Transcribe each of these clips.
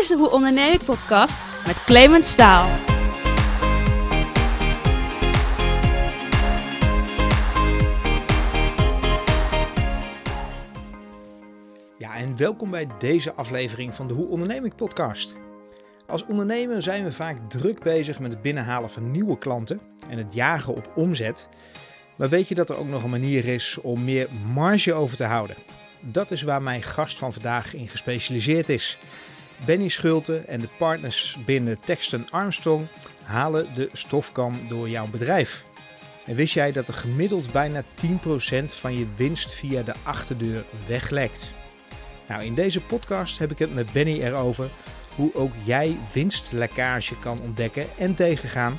is de Hoe Onderneem ik podcast met Clemens Staal. Ja, en welkom bij deze aflevering van de Hoe Onderneem ik podcast. Als ondernemer zijn we vaak druk bezig met het binnenhalen van nieuwe klanten en het jagen op omzet. Maar weet je dat er ook nog een manier is om meer marge over te houden? Dat is waar mijn gast van vandaag in gespecialiseerd is. Benny Schulte en de partners binnen Texton Armstrong halen de stofkam door jouw bedrijf. En wist jij dat er gemiddeld bijna 10% van je winst via de achterdeur weglekt? Nou, in deze podcast heb ik het met Benny erover hoe ook jij winstlekkage kan ontdekken en tegengaan.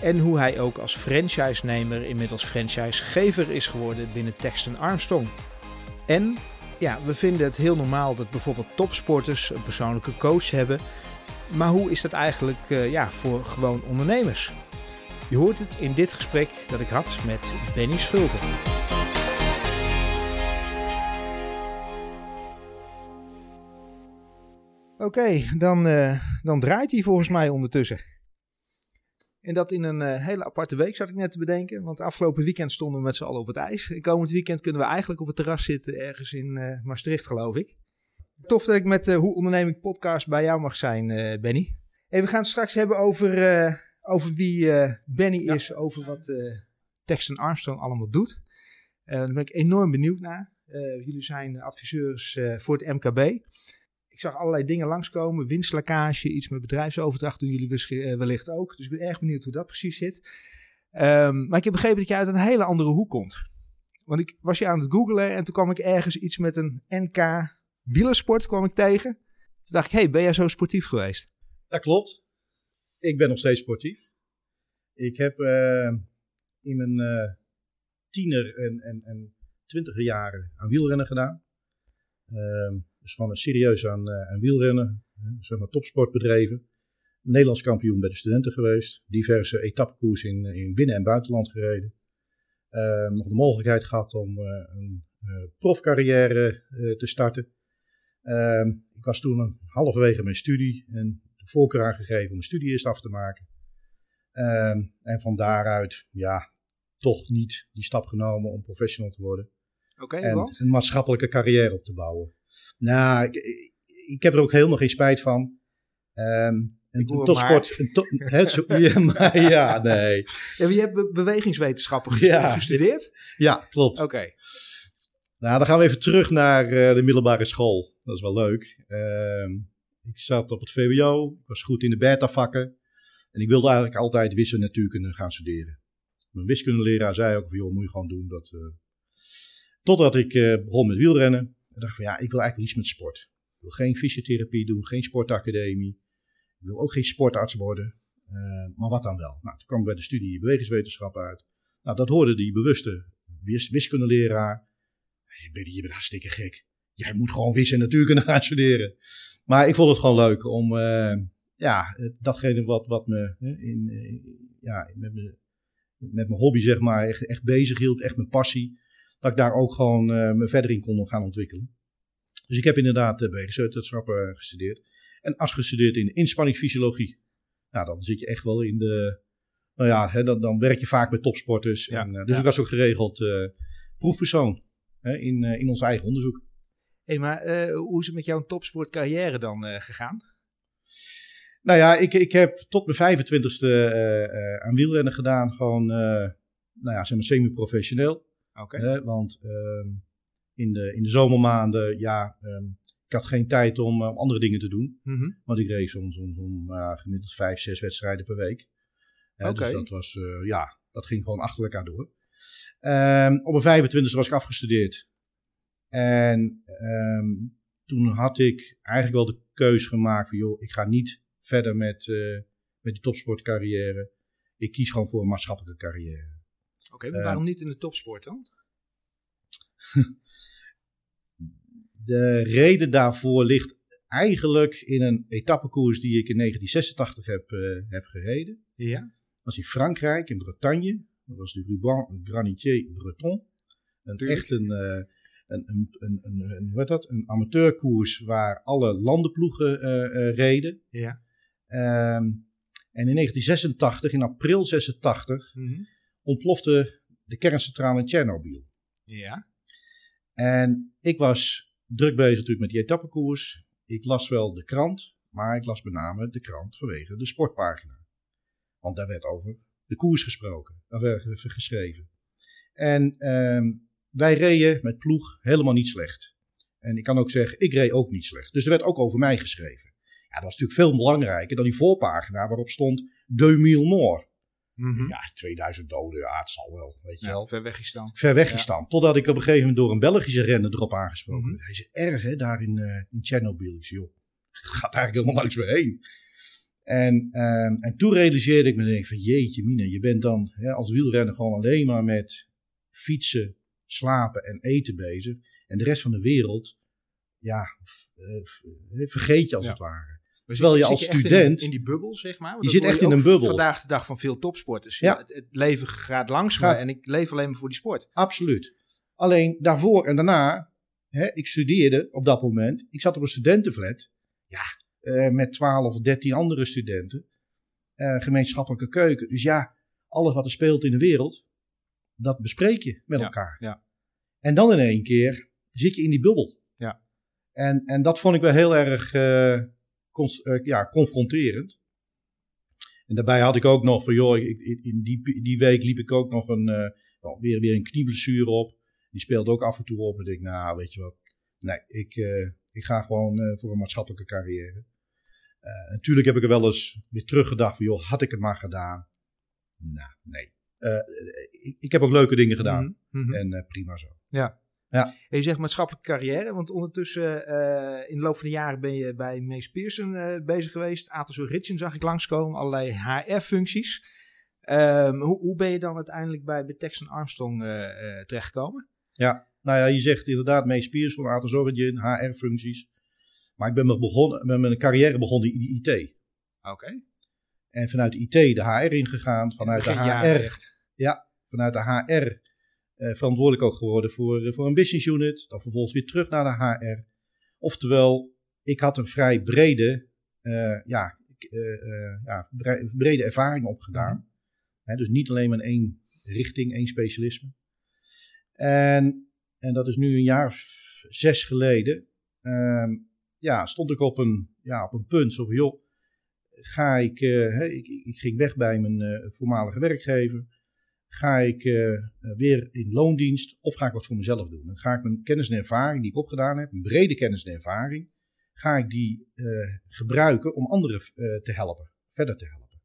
En hoe hij ook als franchise-nemer inmiddels franchisegever is geworden binnen Texton Armstrong. En ja, we vinden het heel normaal dat bijvoorbeeld topsporters een persoonlijke coach hebben. Maar hoe is dat eigenlijk uh, ja, voor gewoon ondernemers? Je hoort het in dit gesprek dat ik had met Benny Schulte. Oké, dan, uh, dan draait hij volgens mij ondertussen. En dat in een uh, hele aparte week zat ik net te bedenken. Want afgelopen weekend stonden we met z'n allen op het ijs. En komend weekend kunnen we eigenlijk op het terras zitten ergens in uh, Maastricht, geloof ik. Tof dat ik met de Hoe Onderneming podcast bij jou mag zijn, Benny. En we gaan het straks hebben over, over wie Benny ja. is, over wat Texton Armstrong allemaal doet. daar ben ik enorm benieuwd naar. jullie zijn adviseurs voor het MKB. Ik zag allerlei dingen langskomen. Winstlekkage, iets met bedrijfsoverdracht doen jullie wellicht ook. Dus ik ben erg benieuwd hoe dat precies zit. Um, maar ik heb begrepen dat je uit een hele andere hoek komt. Want ik was je aan het googlen en toen kwam ik ergens iets met een NK wielersport kwam ik tegen. Toen dacht ik, hey, ben jij zo sportief geweest? Dat klopt. Ik ben nog steeds sportief. Ik heb uh, in mijn uh, tiener en, en, en twintiger jaren aan wielrennen gedaan. Uh, dus gewoon serieus aan, uh, aan wielrennen, zeg maar topsportbedrijven. Nederlands kampioen bij de studenten geweest. Diverse etappekoers in, in binnen- en buitenland gereden. Uh, nog de mogelijkheid gehad om uh, een profcarrière te starten. Ehm, ik was toen halverwege mijn studie en de voorkeur aangegeven om mijn studie eerst af te maken. Ehm, en van daaruit, ja, toch niet die stap genomen om professional te worden. Oké, en want? een maatschappelijke carrière op te bouwen. Nou, ik, ik heb er ook helemaal geen spijt van. Um, een, een topsport. Een to, he, zo, ja, maar, ja, nee. Ja, je hebt be bewegingswetenschappen ja. gestudeerd? Ja, klopt. Oké. Okay. Nou, dan gaan we even terug naar uh, de middelbare school. Dat is wel leuk. Uh, ik zat op het VWO, ik was goed in de beta-vakken. En ik wilde eigenlijk altijd wiskunde natuurkunde gaan studeren. Mijn wiskundeleraar zei ook, joh, moet je gewoon doen. Dat, uh, totdat ik uh, begon met wielrennen. Ik dacht van ja, ik wil eigenlijk iets met sport. Ik wil geen fysiotherapie doen, geen sportacademie. Ik wil ook geen sportarts worden. Uh, maar wat dan wel? Nou, toen kwam ik bij de studie bewegingswetenschap uit. Nou, dat hoorde die bewuste wis wiskundeleraar. Je bent, je bent hartstikke gek. Jij moet gewoon wiskunde en natuurkunde gaan studeren. Maar ik vond het gewoon leuk om, uh, ja, datgene wat, wat me in, in, ja, met, me, met mijn hobby, zeg maar, echt, echt bezig hield, echt mijn passie dat ik daar ook gewoon uh, me verder in kon gaan ontwikkelen. Dus ik heb inderdaad uh, bewegingswetenschappen gestudeerd. En afgestudeerd in inspanningsfysiologie. Nou, dan zit je echt wel in de... Nou ja, hè, dan, dan werk je vaak met topsporters. Ja, en, dus ja. ik was ook geregeld proefpersoon hè, in, in ons eigen onderzoek. Hé, hey, maar hoe is het met jouw topsportcarrière dan gegaan? Nou ja, ik, ik heb tot mijn 25ste aan wielrennen gedaan. Gewoon, nou ja, zeg maar semi-professioneel. Okay. Hè, want uh, in, de, in de zomermaanden, ja, um, ik had geen tijd om uh, andere dingen te doen. Mm -hmm. Want ik reed soms om, om uh, gemiddeld vijf, zes wedstrijden per week. Okay. Dus dat was, uh, ja, dat ging gewoon achter elkaar door. Um, op mijn 25e was ik afgestudeerd. En toen had ik eigenlijk wel de keuze gemaakt van, joh, ik ga niet verder met, met die topsportcarrière. Ik kies gewoon voor een maatschappelijke carrière. Oké, okay, maar waarom uh, niet in de topsport dan? de reden daarvoor ligt eigenlijk in een etappekoers die ik in 1986 heb, uh, heb gereden. Ja. Dat was in Frankrijk, in Bretagne. Dat was de Ruban Granitier Breton. Een, echt een, uh, een, een, een, een, heet dat? een amateurkoers waar alle landenploegen eh, eh, reden. Ja. Ehm, en in 1986, in april 86, Mhm. Ontplofte de kerncentrale in Tsjernobyl. Ja. En ik was druk bezig natuurlijk met die etappekoers. Ik las wel de krant, maar ik las met name de krant vanwege de sportpagina. Want daar werd over de koers gesproken, daar werd even geschreven. En ehm, wij reden met ploeg helemaal niet slecht. En ik kan ook zeggen, ik reed ook niet slecht. Dus er werd ook over mij geschreven. Ja, dat was natuurlijk veel belangrijker dan die voorpagina waarop stond 2000 Mhm. Ja, 2000 doden, ja, het zal wel, weet je Ja, wel ver weggestaan. ver weggestaan. Totdat ik op een gegeven moment door een Belgische renner erop aangesproken Mhm. Hij zei, erg hè, daar in, eh in Tsjernobyl. Ik zei, joh, gaat eigenlijk helemaal langs me heen. En, ehm, en toen realiseerde ik me, denk ik van jeetje mine, je bent dan hè, als wielrenner gewoon alleen maar met fietsen, slapen en eten bezig. En de rest van de wereld, ja, eh, eh, vergeet je als Ja. het ware. Terwijl je als student- In, die bubbel, zeg maar. Je zit echt in een bubbel. Vandaag de dag van veel topsporters. Ja. Het, leven gaat langs me en ik leef alleen maar voor die sport. Absoluut. Alleen daarvoor en daarna, hè, ik studeerde op dat moment. Ik zat op een studentenflat. Ja, eh, met 12 of 13 andere studenten. Eh, gemeenschappelijke keuken. Dus ja, alles wat er speelt in de wereld, dat bespreek je met elkaar. ja. En dan in één keer zit je in die bubbel. Ja. En, en dat vond ik wel heel erg eh, cons- eh, ja, confronterend. En daarbij had ik ook nog van, joh, in die, die week liep ik ook nog een, eh, wel weer, weer een knieblessure op. Die speelde ook af en toe op. En ik nou, weet je wat. Nee, ik, eh, ik ga gewoon voor een maatschappelijke carrière. Natuurlijk heb ik er wel eens weer teruggedacht van, joh, had ik het maar gedaan? Nou, nee. Ik, ik heb ook leuke dingen gedaan. Mhm, mhm. En prima zo. En je zegt maatschappelijke carrière, want ondertussen eh, in de loop van de jaren ben je bij Mees Pearson eh, bezig geweest. Atos Ritchen zag ik langskomen, allerlei HR-functies. Ehm, hoe, hoe ben je dan uiteindelijk bij, bij Texan Armstrong eh, terechtgekomen? Nou ja, je zegt inderdaad Mees Pierson, Atos Origin, HR-functies. Maar ik ben met, begonnen, met mijn carrière begonnen in de IT. Oké. En vanuit de IT de HR ingegaan. Vanuit de HR, echt. vanuit de HR verantwoordelijk ook geworden voor, eh, voor een business unit. Dan vervolgens weer terug naar de HR. Oftewel, ik had een vrij brede, eh, ja, eh, eh, ja, bre- brede ervaring opgedaan. Dus niet alleen maar één richting, één specialisme. En, en dat is nu een jaar of zes geleden. ehm, ja, stond ik op een, ja, op een punt. Zo joh, ga ik, eh, ik, ik ging weg bij mijn eh, voormalige werkgever. Ga ik eh, eh, weer in loondienst of ga ik wat voor mezelf doen? Dan ga ik mijn kennis en ervaring die ik opgedaan heb, een brede kennis en ervaring, ga ik die eh, gebruiken om anderen te helpen, verder te helpen.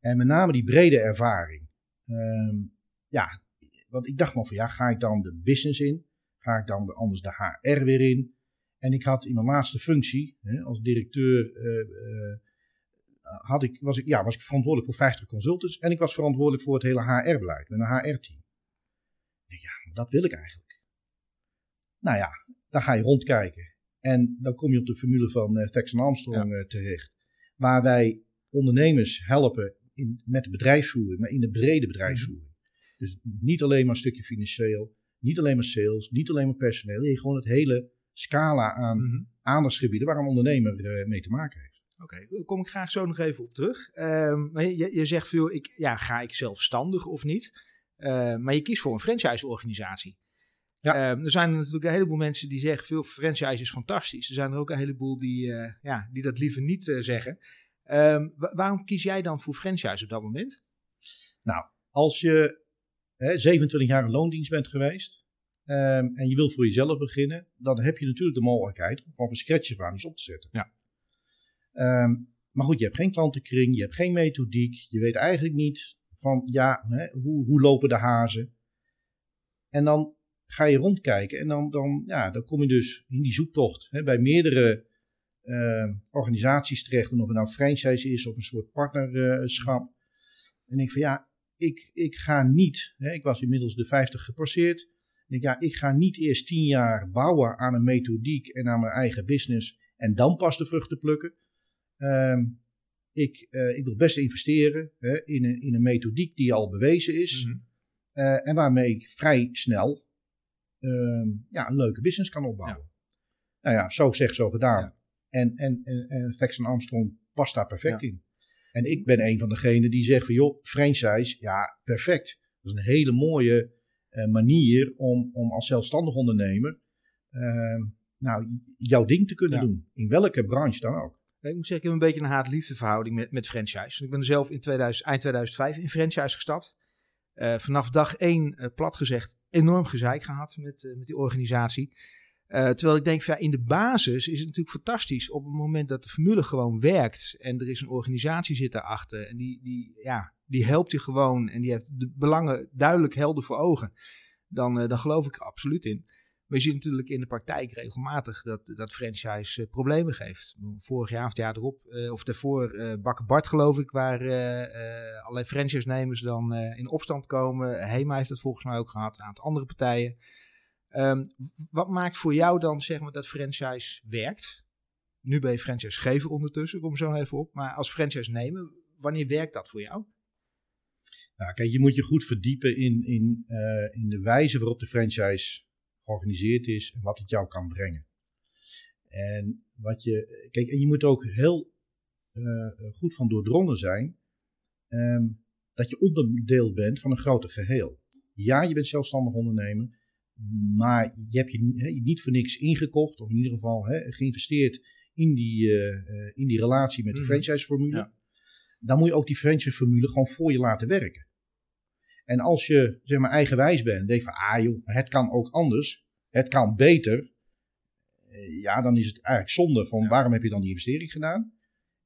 En met name die brede ervaring. Ehm, ja, want ik dacht nog van ja, ga ik dan de business in? Ga ik dan de- anders de HR weer in? En ik had in mijn laatste functie hè, als directeur had ik, was, ik, ja, was ik verantwoordelijk voor 50 consultants en ik was verantwoordelijk voor het hele HR-beleid met een HR-team. Ja, dat wil ik eigenlijk. Nou ja, dan ga je rondkijken en dan kom je op de formule van eh Thaxton Armstrong eh, terecht, waar wij ondernemers helpen in, met de bedrijfsvoering, maar in de brede bedrijfsvoering. Dus niet alleen maar een stukje financieel, niet alleen maar sales, niet alleen maar personeel, nee, gewoon het hele scala aan Mhm. aandachtsgebieden waar een ondernemer eh, mee te maken heeft. Oké, daar kom ik graag zo nog even op terug. Ehm, maar je, je zegt veel, ik, ja, ga ik zelfstandig of niet? Ehm, maar je kiest voor een franchise-organisatie. Ja. Ehm, er zijn natuurlijk een heleboel mensen die zeggen, veel franchise is fantastisch. Er zijn er ook een heleboel die, eh, ja, die dat liever niet eh, zeggen. Ehm, wa- waarom kies jij dan voor franchise op dat moment? Als je hè, 27 jaar in loondienst bent geweest en je wil voor jezelf beginnen, dan heb je natuurlijk de mogelijkheid om gewoon van scratch aan iets op te zetten. Ja. Ehm, maar goed, je hebt geen klantenkring, je hebt geen methodiek, je weet eigenlijk niet van ja, hè, hoe, hoe lopen de hazen. En dan ga je rondkijken en dan, dan, ja, dan kom je dus in die zoektocht hè, bij meerdere eh, organisaties terecht. Of het nou franchise is of een soort partnerschap. en ik van ja, ik, ik ga niet, hè, ik was inmiddels de 50 gepasseerd. Ik denk, ja, ik ga niet eerst 10 jaar bouwen aan een methodiek en aan mijn eigen business en dan pas de vruchten plukken. Ehm, ik, eh, ik wil best investeren hè, in, een, in een methodiek die al bewezen is Mhm. eh, en waarmee ik vrij snel ehm, ja, een leuke business kan opbouwen. Nou ja, zo zegt, zo gedaan. Ja. En, en, en, en Faxon Armstrong past daar perfect in. En ik ben een van degenen die zegt van joh, franchise, ja, perfect. Dat is een hele mooie eh, manier om, om als zelfstandig ondernemer ehm, nou, jouw ding te kunnen doen. In welke branche dan ook. Ik moet zeggen, ik heb een beetje een haat-liefde verhouding met, met franchise. Ik ben zelf in 2000, eind 2005 in franchise gestapt. Eh, vanaf dag één, eh, plat gezegd, enorm gezeik gehad met, eh, met die organisatie. Eh, terwijl ik denk, ja, in de basis is het natuurlijk fantastisch op het moment dat de formule gewoon werkt. En er is een organisatie zit daarachter. En die, die, ja, die helpt je gewoon en die heeft de belangen duidelijk helder voor ogen. Dan, eh, dan geloof ik er absoluut in. Je ziet natuurlijk in de praktijk regelmatig dat, dat franchise eh, problemen geeft. Vorig jaar of het jaar erop, eh, of daarvoor, eh Bakker Bart geloof ik, waar eh, eh, allerlei franchise-nemers dan eh, in opstand komen. Hema heeft dat volgens mij ook gehad, een aantal andere partijen. Ehm, wat maakt voor jou dan zeg maar dat franchise werkt? Nu ben je franchisegever ondertussen, kom zo even op. Maar als franchise-nemer, wanneer werkt dat voor jou? Nou, kijk, je moet je goed verdiepen in, in, eh, in de wijze waarop de franchise georganiseerd is en wat het jou kan brengen. En, wat je, kijk, en je moet ook heel eh, goed van doordrongen zijn ehm, dat je onderdeel bent van een groter geheel. Ja, je bent zelfstandig ondernemer, maar je hebt je, niet voor niks ingekocht, of in ieder geval geïnvesteerd in die, eh, eh, in die relatie met de Mhm. franchise-formule. Ja. Dan moet je ook die franchise-formule gewoon voor je laten werken. En als je zeg maar eigenwijs bent, denk van, ah joh, het kan ook anders, het kan beter. Eh, Ja, dan is het eigenlijk zonde van Ja. waarom heb je dan die investering gedaan?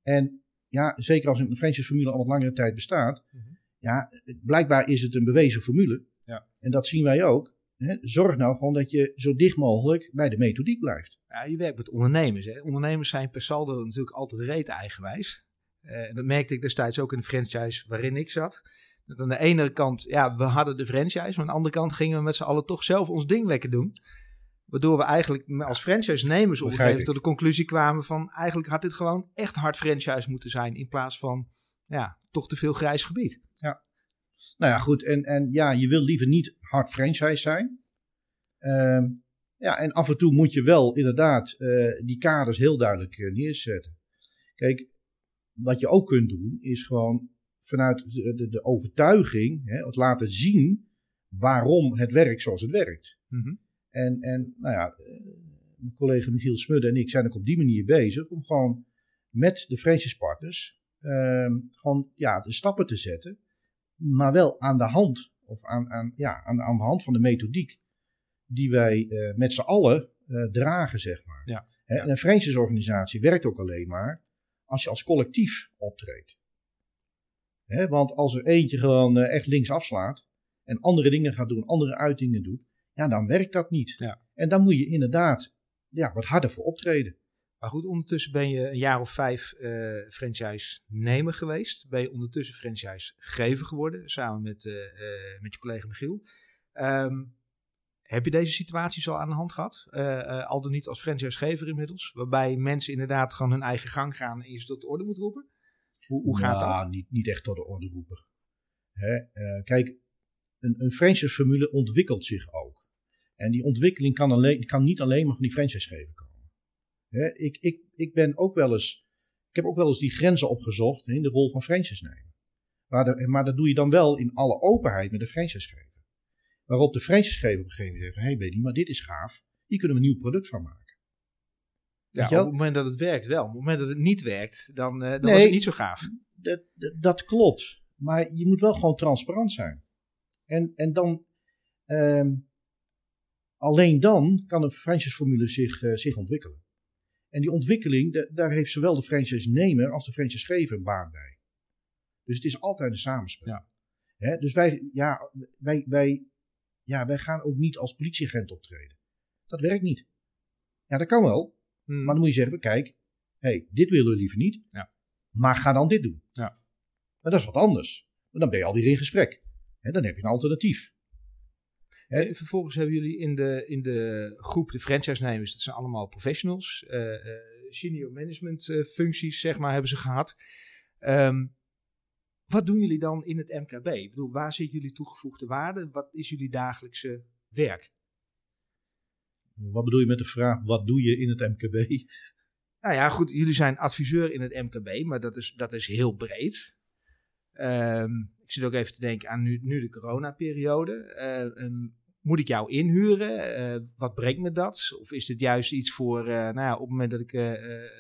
En ja, zeker als een franchise-formule al wat langere tijd bestaat, Mhm. ja, blijkbaar is het een bewezen formule. Ja. En dat zien wij ook. Hè. Zorg nou gewoon dat je zo dicht mogelijk bij de methodiek blijft. Ja, je werkt met ondernemers. Hè? Ondernemers zijn per saldo natuurlijk altijd reet eigenwijs. Eh, dat merkte ik destijds ook in de franchise waarin ik zat. Dat aan de ene kant, ja, we hadden de franchise, maar aan de andere kant gingen we met z'n allen toch zelf ons ding lekker doen. Waardoor we eigenlijk als franchise-nemers op een gegeven tot de conclusie kwamen van eigenlijk had dit gewoon echt hard franchise moeten zijn in plaats van, ja, toch te veel grijs gebied. Nou ja, goed. En, en ja, je wil liever niet hard franchise zijn. Ehm, ja, en af en toe moet je wel inderdaad eh, die kaders heel duidelijk eh, neerzetten. Kijk, wat je ook kunt doen, is gewoon vanuit de, de, de overtuiging, hè, het laten zien waarom het werkt zoals het werkt. Mhm. En, en nou ja, eh, mijn collega Michiel Smudde en ik zijn ook op die manier bezig om gewoon met de franchise partners ehm, gewoon ja, de stappen te zetten, maar wel aan de hand of aan, aan, ja, aan, aan de hand van de methodiek die wij eh, met z'n allen eh, dragen, zeg maar. Ja. En een franchise-organisatie werkt ook alleen maar als je als collectief optreedt. Want als er eentje gewoon eh, echt links afslaat en andere dingen gaat doen, andere uitingen doet, ja, dan werkt dat niet. Ja. En dan moet je inderdaad ja, wat harder voor optreden. Maar goed, ondertussen ben je een jaar of vijf eh franchise-nemer geweest. Ben je ondertussen franchise-gever geworden, samen met, eh, met je collega Michiel. Ehm, heb je deze situaties al aan de hand gehad? Eh, eh, al dan niet als franchise-gever inmiddels. Waarbij mensen inderdaad gewoon hun eigen gang gaan en je ze tot de orde moet roepen? Hoe, hoe gaat Nou, dat? Niet, niet echt tot de orde roepen. Hè, eh, kijk, een, een franchise-formule ontwikkelt zich ook. En die ontwikkeling kan, alleen, kan niet alleen maar van die franchisegever komen. Hè, ik, ik, ik ben ook wel eens, ik heb ook wel eens die grenzen opgezocht in de rol van franchise nemen. Maar, de- maar dat doe je dan wel in alle openheid met de franchisegever. Waarop de franchisegever op een gegeven moment zegt hé hey, Benny, maar dit is gaaf. Hier kunnen we een nieuw product van maken. Ja, op het moment dat het werkt wel. Op het moment dat het niet werkt, dan, eh, dan Nee. was het niet zo gaaf. dat, klopt. Maar je moet wel gewoon transparant zijn. En, en dan, ehm, alleen dan kan een franchise-formule zich, eh, zich ontwikkelen. En die ontwikkeling, da- daar heeft zowel de franchise-nemer als de franchisegever baat bij. Dus het is altijd een samenspel. Ja. Hè, dus wij, ja, wij, wij, ja, wij gaan ook niet als politieagent optreden. Dat werkt niet. Ja, dat kan wel. Hmm. Maar dan moet je zeggen, kijk, hey, dit willen we liever niet. Ja. Maar ga dan dit doen. Ja. Maar dat is wat anders. Maar dan ben je alweer in gesprek. Dan heb je een alternatief. En vervolgens hebben jullie in de, in de groep de franchise-nemers, dat zijn allemaal professionals, eh, eh, senior management eh, functies, zeg maar, hebben ze gehad. Ehm, wat doen jullie dan in het MKB? Ik bedoel, waar zit jullie toegevoegde waarde? Wat is jullie dagelijkse werk? Wat bedoel je met de vraag, wat doe je in het MKB? Nou ja, goed, jullie zijn adviseur in het MKB, maar dat is, dat is heel breed. Ehm, ik zit ook even te denken aan nu, nu de coronaperiode. Uh, moet ik jou inhuren? Uh, wat brengt me dat? Of is dit juist iets voor, uh, nou ja, op het moment dat ik,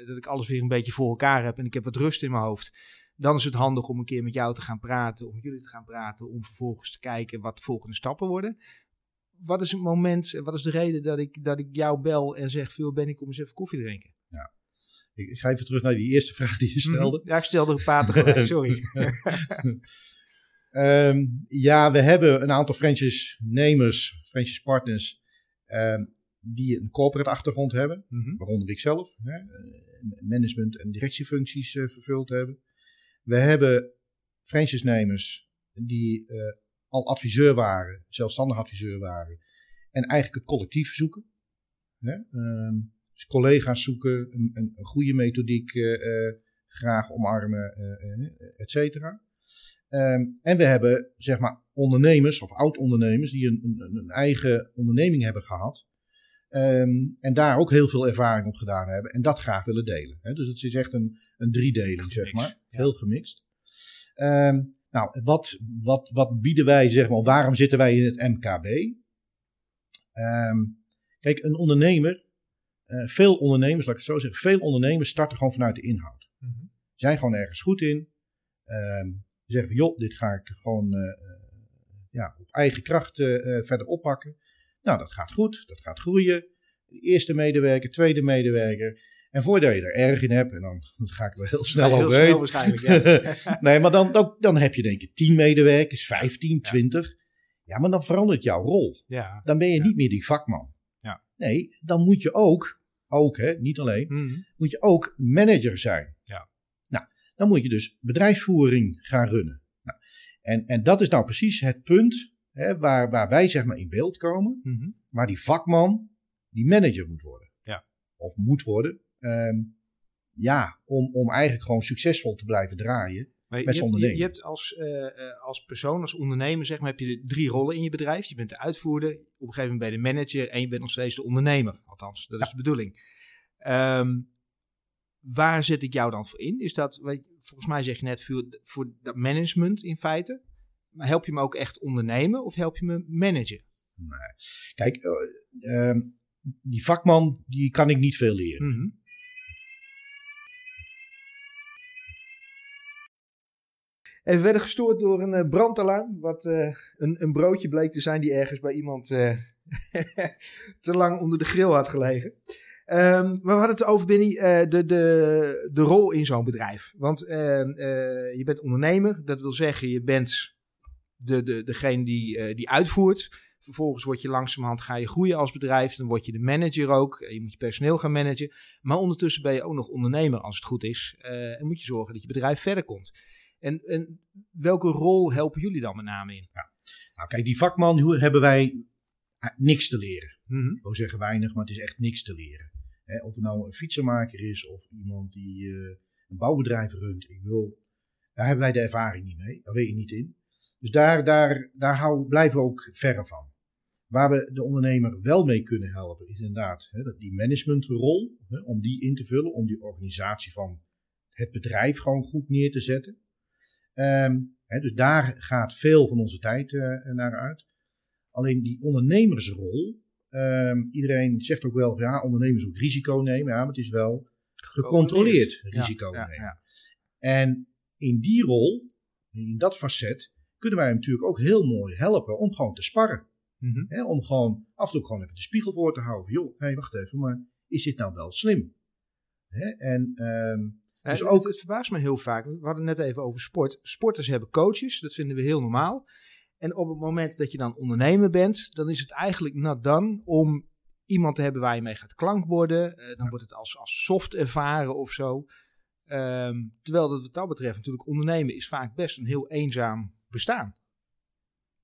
dat ik alles weer een beetje voor elkaar heb en ik heb wat rust in mijn hoofd, dan is het handig om een keer met jou te gaan praten, om jullie te gaan praten, om vervolgens te kijken wat de volgende stappen worden. Wat is het moment, wat is de reden dat ik, dat ik jou bel en zeg, veel ben ik om eens even koffie drinken? Ja. Ik, ga even terug naar die eerste vraag die je mhm. stelde. Ja, ik stelde een paar tegelijk, sorry. um, ja, we hebben een aantal franchise-nemers, franchise-partners, um, die een corporate achtergrond hebben, mm waaronder ik zelf, hè, management- en directiefuncties uh, vervuld hebben. We hebben franchise-nemers die uh, al adviseur waren, zelfstandig adviseur waren, en eigenlijk het collectief zoeken. Hè? Um, dus collega's zoeken, een, een, een goede methodiek uh, graag omarmen, uh, et cetera. Um, en we hebben zeg maar ondernemers of oud-ondernemers die een, een, een, eigen onderneming hebben gehad. Um, en daar ook heel veel ervaring op gedaan hebben en dat graag willen delen. Hè? Dus het is echt een, een driedeling, zeg maar. Heel gemixt. Um, nou, wat, wat, wat bieden wij, zeg maar, waarom zitten wij in het MKB? kijk, een ondernemer uh, veel ondernemers, laat ik het zo zeggen, veel ondernemers starten gewoon vanuit de inhoud. Mm Zijn gewoon ergens goed in. Uh, zeggen van, joh, dit ga ik gewoon uh, ja, op eigen kracht verder oppakken. Nou, dat gaat goed, dat gaat groeien. De eerste medewerker, tweede medewerker. En voordat je er erg in hebt, en dan, ga ik wel heel snel ja, overheen. Snel waarschijnlijk, ja. nee, maar dan, dan, dan, heb je denk ik 10 medewerkers, 15, 20. Ja, maar dan verandert jouw rol. Ja. Dan ben je niet meer die vakman. Ja. Nee, dan moet je ook ook, hè, niet alleen, mhm. moet je ook manager zijn. Ja. Nou, dan moet je dus bedrijfsvoering gaan runnen. Nou, en, en dat is nou precies het punt hè, waar, waar wij zeg maar in beeld komen, mhm. waar die vakman, die manager moet worden. Ja. Of moet worden. Um, ja, om, om eigenlijk gewoon succesvol te blijven draaien. met je, hebt, je, je, hebt als, uh, als persoon, als ondernemer, zeg maar, heb je drie rollen in je bedrijf. Je bent de uitvoerder, op een gegeven moment ben je de manager en je bent nog steeds de ondernemer. Althans, dat is de bedoeling. Um, waar zet ik jou dan voor in? Is dat, volgens mij zeg je net, voor, voor dat management in feite. Maar help je me ook echt ondernemen of help je me managen? Nee. Kijk, uh, uh, die vakman, die kan ik niet veel leren. Mm -hmm. En we werden gestoord door een uh, brandalarm. Wat uh, een, een, broodje bleek te zijn die ergens bij iemand uh, te lang onder de grill had gelegen. Um, maar we hadden het over, Benny, de, de, de rol in zo'n bedrijf. Want ehm, je bent ondernemer. Dat wil zeggen, je bent de, de, degene die, die uitvoert. Vervolgens word je langzamerhand ga je groeien als bedrijf. Dan word je de manager ook. Je moet je personeel gaan managen. Maar ondertussen ben je ook nog ondernemer als het goed is. en moet je zorgen dat je bedrijf verder komt. En, en welke rol helpen jullie dan met name in? Ja. Nou, kijk, die vakman hoe hebben wij eh, niks te leren. Mm Ik wil zeggen weinig, maar het is echt niks te leren. of het nou een fietsenmaker is of iemand die uh, een bouwbedrijf runt. Ik wil, daar hebben wij de ervaring niet mee. Daar weet je niet in. Dus daar, daar, daar hou, blijven we ook verre van. Waar we de ondernemer wel mee kunnen helpen, is inderdaad hè, die managementrol. Hè, om die in te vullen, om die organisatie van het bedrijf gewoon goed neer te zetten. Um, hè, dus daar gaat veel van onze tijd uh, naar uit. Alleen die ondernemersrol. Um, iedereen zegt ook wel, ja, ondernemers ook risico nemen. Ja, maar het is wel gecontroleerd risico ja, nemen. Ja, en in die rol, in dat facet, kunnen wij hem natuurlijk ook heel mooi helpen om gewoon te sparren. Mm -hmm. om gewoon af en toe gewoon even de spiegel voor te houden. Joh, hé, hey, wacht even, maar is dit nou wel slim? en um, dus ook... het, verbaast me heel vaak. We hadden het net even over sport. Sporters hebben coaches, dat vinden we heel normaal. En op het moment dat je dan ondernemer bent, dan is het eigenlijk not done om iemand te hebben waar je mee gaat klankborden. Uh, dan wordt het als, als soft ervaren of zo. Um, terwijl dat wat dat betreft natuurlijk ondernemen is vaak best een heel eenzaam bestaan.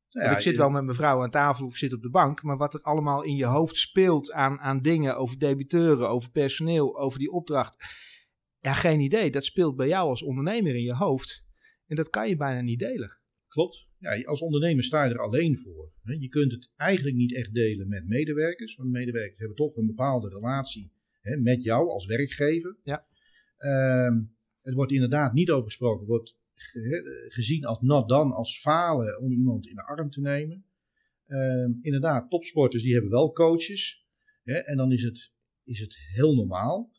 Ja, ik zit wel met mijn vrouw aan tafel of ik zit op de bank, maar wat er allemaal in je hoofd speelt aan, aan dingen over debiteuren, over personeel, over die opdracht ja, geen idee. Dat speelt bij jou als ondernemer in je hoofd. En dat kan je bijna niet delen. Klopt. ja, als ondernemer sta je er alleen voor. Je kunt het eigenlijk niet echt delen met medewerkers. Want medewerkers hebben toch een bepaalde relatie hè, met jou als werkgever. Ja. Ehm, het wordt inderdaad niet over gesproken. wordt ge- gezien als not done, als falen om iemand in de arm te nemen. Ehm, inderdaad, topsporters die hebben wel coaches. Hè, en dan is het, is het heel normaal.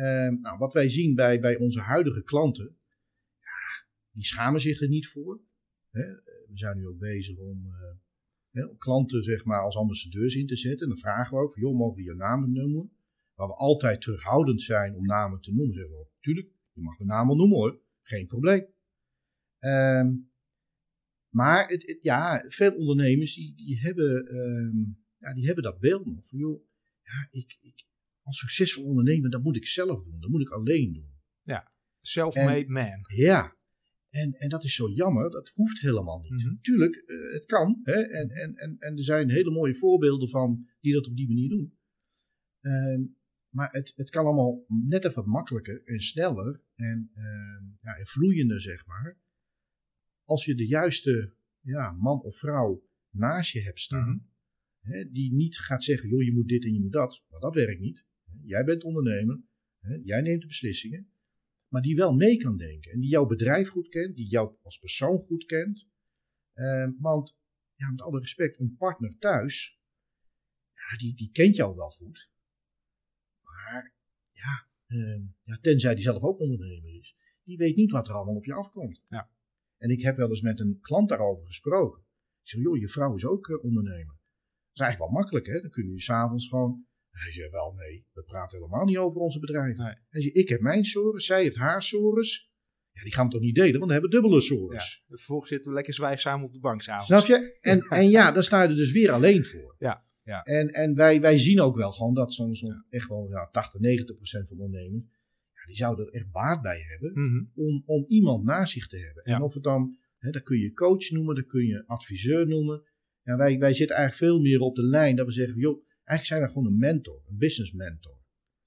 Ehm, nou, wat wij zien bij, bij onze huidige klanten, ja, die schamen zich er niet voor. Hè. We zijn nu ook bezig om, eh, hè, klanten zeg maar, als ambassadeurs in te zetten. En dan vragen we ook, van, joh, mogen we je namen noemen? Waar we altijd terughoudend zijn om namen te noemen, zeggen we, tuurlijk, je mag de naam noemen hoor, geen probleem. Ehm, maar het- ja, veel ondernemers die, die, hebben, ehm, ja, die hebben dat beeld nog. Van, joh, ja, ik, ik, als succesvol ondernemer, dat moet ik zelf doen. Dat moet ik alleen doen. Self-made man. Ja, en, en dat is zo jammer. Dat hoeft helemaal niet. Mhm. Tuurlijk, eh, het kan. Hè? En, en, en, en er zijn hele mooie voorbeelden van die dat op die manier doen. Ehm, maar het, het kan allemaal net even makkelijker en sneller en, ehm, ja, en vloeiender, zeg maar. Als je de juiste ja, man of vrouw naast je hebt staan. Hè, die niet gaat zeggen, joh, je moet dit en je moet dat. Maar dat werkt niet. Jij bent ondernemer. Hè, jij neemt de beslissingen. Maar die wel mee kan denken. En die jouw bedrijf goed kent. Die jou als persoon goed kent. Ehm, want, ja, met alle respect, een partner thuis. Ja, die, die kent jou wel goed. Maar, ja, ehm, ja, tenzij die zelf ook ondernemer is. Die weet niet wat er allemaal op je afkomt. Ja. En ik heb wel eens met een klant daarover gesproken. Ik zeg, joh, je vrouw is ook eh, ondernemer. Dat is eigenlijk wel makkelijk, hè? Dan kun je s'avonds gewoon. Hij zei wel, nee, we praten helemaal niet over onze bedrijf. Nee. Hij zei, ik heb mijn sores, zij heeft haar sores. Ja, die gaan we toch niet delen, want dan hebben we dubbele sores. Ja. Vervolgens zitten we lekker zwijg samen op de bank s'avonds. Snap je? En, en ja, daar sta je er dus weer alleen voor. Ja, ja. En, en wij, wij zien ook wel gewoon dat soms echt wel ja, 80, 90 procent van de ondernemers, ja, die zouden er echt baat bij hebben Mhm. om, om iemand naast zich te hebben. En of het dan, hè, dat kun je coach noemen, dat kun je adviseur noemen. Ja, wij, wij zitten eigenlijk veel meer op de lijn dat we zeggen, joh, eigenlijk zijn we gewoon een mentor, een business mentor.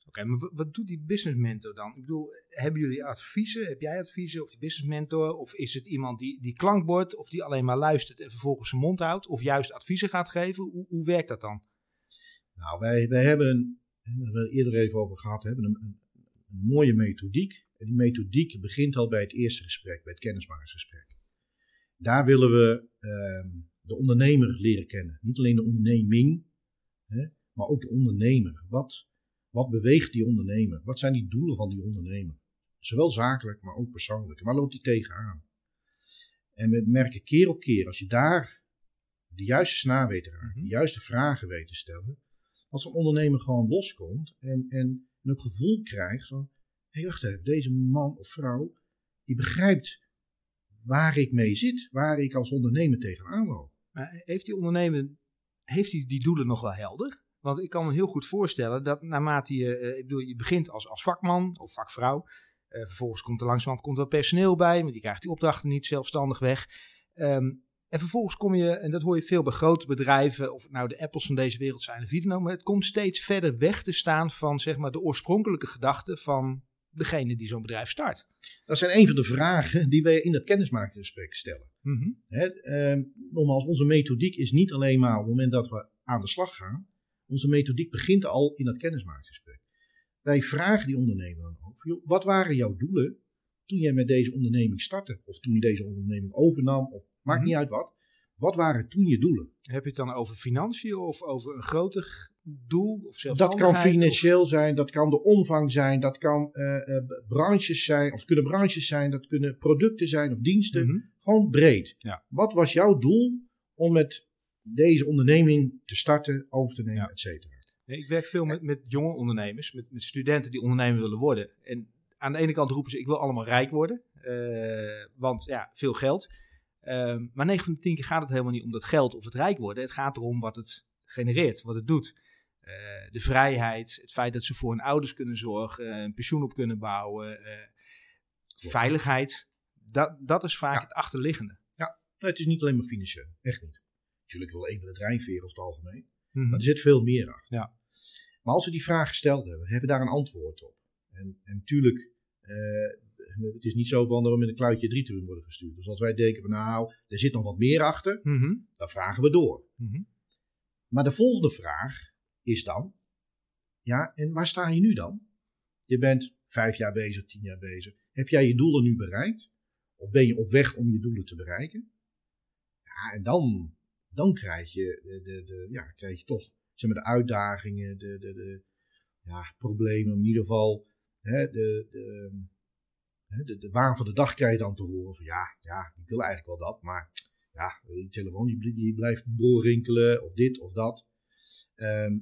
Oké, maar wa- wat doet die business mentor dan? Ik bedoel, hebben jullie adviezen? Heb jij adviezen? Of die business mentor? Of is het iemand die, die klankbord? Of die alleen maar luistert en vervolgens zijn mond houdt? Of juist adviezen gaat geven? Hoe, hoe werkt dat dan? Nou, wij, wij hebben, een, en daar hebben we eerder even over gehad, hebben een, een, een mooie methodiek. En die methodiek begint al bij het eerste gesprek, bij het kennismakingsgesprek. Daar willen we ehm, de ondernemer leren kennen. Niet alleen de onderneming, hè, maar ook de ondernemer. Wat, wat beweegt die ondernemer? Wat zijn die doelen van die ondernemer? Zowel zakelijk, maar ook persoonlijk. Waar loopt die tegenaan? En we merken keer op keer, als je daar de juiste snaar weet te raken, Mhm. de juiste vragen weet te stellen, als een ondernemer gewoon loskomt en, en een ook gevoel krijgt van, hé hey, wacht even, deze man of vrouw, die begrijpt waar ik mee zit, waar ik als ondernemer tegenaan loop. Maar heeft die ondernemer heeft die, die doelen nog wel helder? Want ik kan me heel goed voorstellen dat naarmate je, eh, ik bedoel, je begint als, als vakman of vakvrouw. eh, vervolgens komt er langzamerhand komt er personeel bij, want die krijgt die opdrachten niet zelfstandig weg. Ehm, en vervolgens kom je, en dat hoor je veel bij grote bedrijven, of nou de Apples van deze wereld zijn of ook, maar het komt steeds verder weg te staan van zeg maar de oorspronkelijke gedachte van degene die zo'n bedrijf start. Dat zijn een van de vragen die wij in dat kennismakingsgesprek stellen. Hè, ehm, nogmaals, onze methodiek is niet alleen maar op het moment dat we aan de slag gaan. Onze methodiek begint al in dat kennismakingsgesprek. Wij vragen die ondernemer dan ook, wat waren jouw doelen toen jij met deze onderneming startte? Of toen je deze onderneming overnam, of maakt Mhm. niet uit wat. Wat waren toen je doelen? Heb je het dan over financiën of over een groter doel? Of Dat kan of- financieel zijn, dat kan de omvang zijn, dat kan eh, eh, branches zijn, of kunnen branches zijn, dat kunnen producten zijn of diensten. Mhm. Gewoon breed. Ja. Wat was jouw doel om met deze onderneming te starten, over te nemen, Ja. et cetera? Nee, Ik werk veel met, met jonge ondernemers, met, met studenten die ondernemer willen worden. En aan de ene kant roepen ze, ik wil allemaal rijk worden, eh, want ja, veel geld. Ehm, maar 9 van de 10 keer gaat het helemaal niet om dat geld of het rijk worden. Het gaat erom wat het genereert, wat het doet. Eh, de vrijheid, het feit dat ze voor hun ouders kunnen zorgen, een pensioen op kunnen bouwen, eh, veiligheid. Dat, dat is vaak Ja. het achterliggende. Nou, het is niet alleen maar financieel, echt niet. Natuurlijk wel even de drijfveer over het algemeen, Mhm. maar er zit veel meer achter. Ja. Maar als we die vraag gesteld hebben, hebben we daar een antwoord op. En, en natuurlijk, eh, het is niet zo van dat we met een kluitje drie worden gestuurd. Dus als wij denken van nou, er zit nog wat meer achter, Mhm. dan vragen we door. Mhm. Maar de volgende vraag is dan, ja, en waar sta je nu dan? Je bent vijf jaar bezig, tien jaar bezig. Heb jij je doelen nu bereikt? Of ben je op weg om je doelen te bereiken? Ja, en dan, dan krijg je, de, de, de, ja, krijg je toch zeg maar, de uitdagingen, de, de, de ja, problemen, in ieder geval hè, de, de, de, de waan van de dag krijg je dan te horen van ja, ja, ik wil eigenlijk wel dat, maar ja, die telefoon die, die blijft doorrinkelen of dit of dat. Ehm,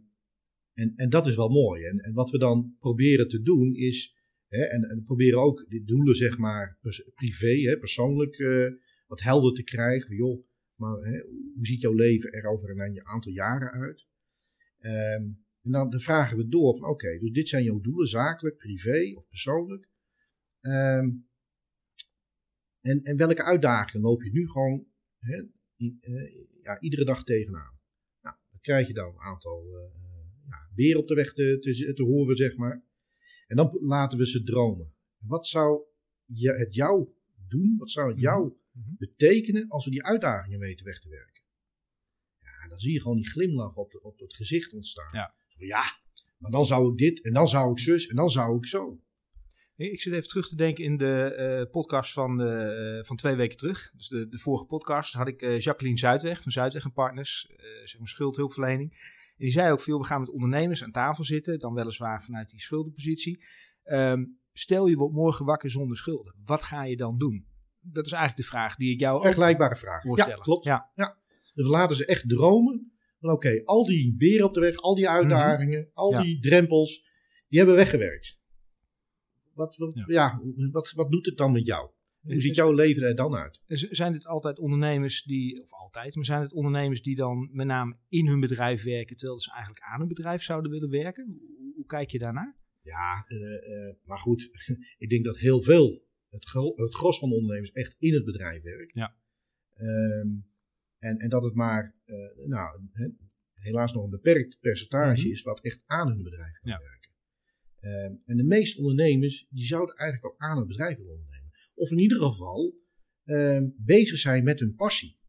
en, en dat is wel mooi. En, en wat we dan proberen te doen is, hè, en, en proberen ook die doelen zeg maar privé, hè, persoonlijk eh, wat helder te krijgen. Joh, maar hè, hoe ziet jouw leven er over een aantal jaren uit? Ehm, en dan, dan vragen we door van oké, dus dit zijn jouw doelen, zakelijk, privé of persoonlijk. Ehm, en, en welke uitdagingen loop je nu gewoon hè, i- eh, ja, iedere dag tegenaan? Nou, dan krijg je dan een aantal eh, ja, beren op de weg te, te, te horen, zeg maar. En dan laten we ze dromen. Wat zou je, het jou doen? Wat zou het jou Mhm. betekenen als we die uitdagingen weten weg te werken? Ja, dan zie je gewoon die glimlach op, de, op het gezicht ontstaan. Ja. Ja, maar dan zou ik dit en dan zou ik zus en dan zou ik zo. Ik zit even terug te denken in de eh, podcast van, eh, van twee weken terug. Dus de, de vorige podcast had ik eh, Jacqueline Zuidweg van Zuidweg en Partners, eh, zeg maar schuldhulpverlening. En die zei ook veel, we gaan met ondernemers aan tafel zitten, dan weliswaar vanuit die schuldenpositie. Ehm, stel je wordt morgen wakker zonder schulden, wat ga je dan doen? Dat is eigenlijk de vraag die ik jou Vergelijkbare vraag. Ja, stellen. klopt. Ja. Dus we laten ze echt dromen. Oké, al die beren op de weg, al die uitdagingen, al Ja. die drempels, die hebben we weggewerkt. Wat, wat, Ja. ja. wat, wat doet het dan met jou? Hoe ziet jouw leven er dan uit? Zijn het altijd ondernemers die, of altijd, maar zijn het ondernemers die dan met name in hun bedrijf werken, terwijl ze eigenlijk aan een bedrijf zouden willen werken? Hoe, kijk je daarnaar? Ja, eh, eh, maar goed, ik denk dat heel veel, het, gro- het gros van de ondernemers echt in het bedrijf werkt. Ja. Ehm, en, en dat het maar, eh, nou, helaas nog een beperkt percentage Mhm. is wat echt aan hun bedrijf kan Ja. werken. Ehm, en de meeste ondernemers, die zouden eigenlijk ook aan het bedrijf willen ondernemen. Of in ieder geval ehm, bezig zijn met hun passie.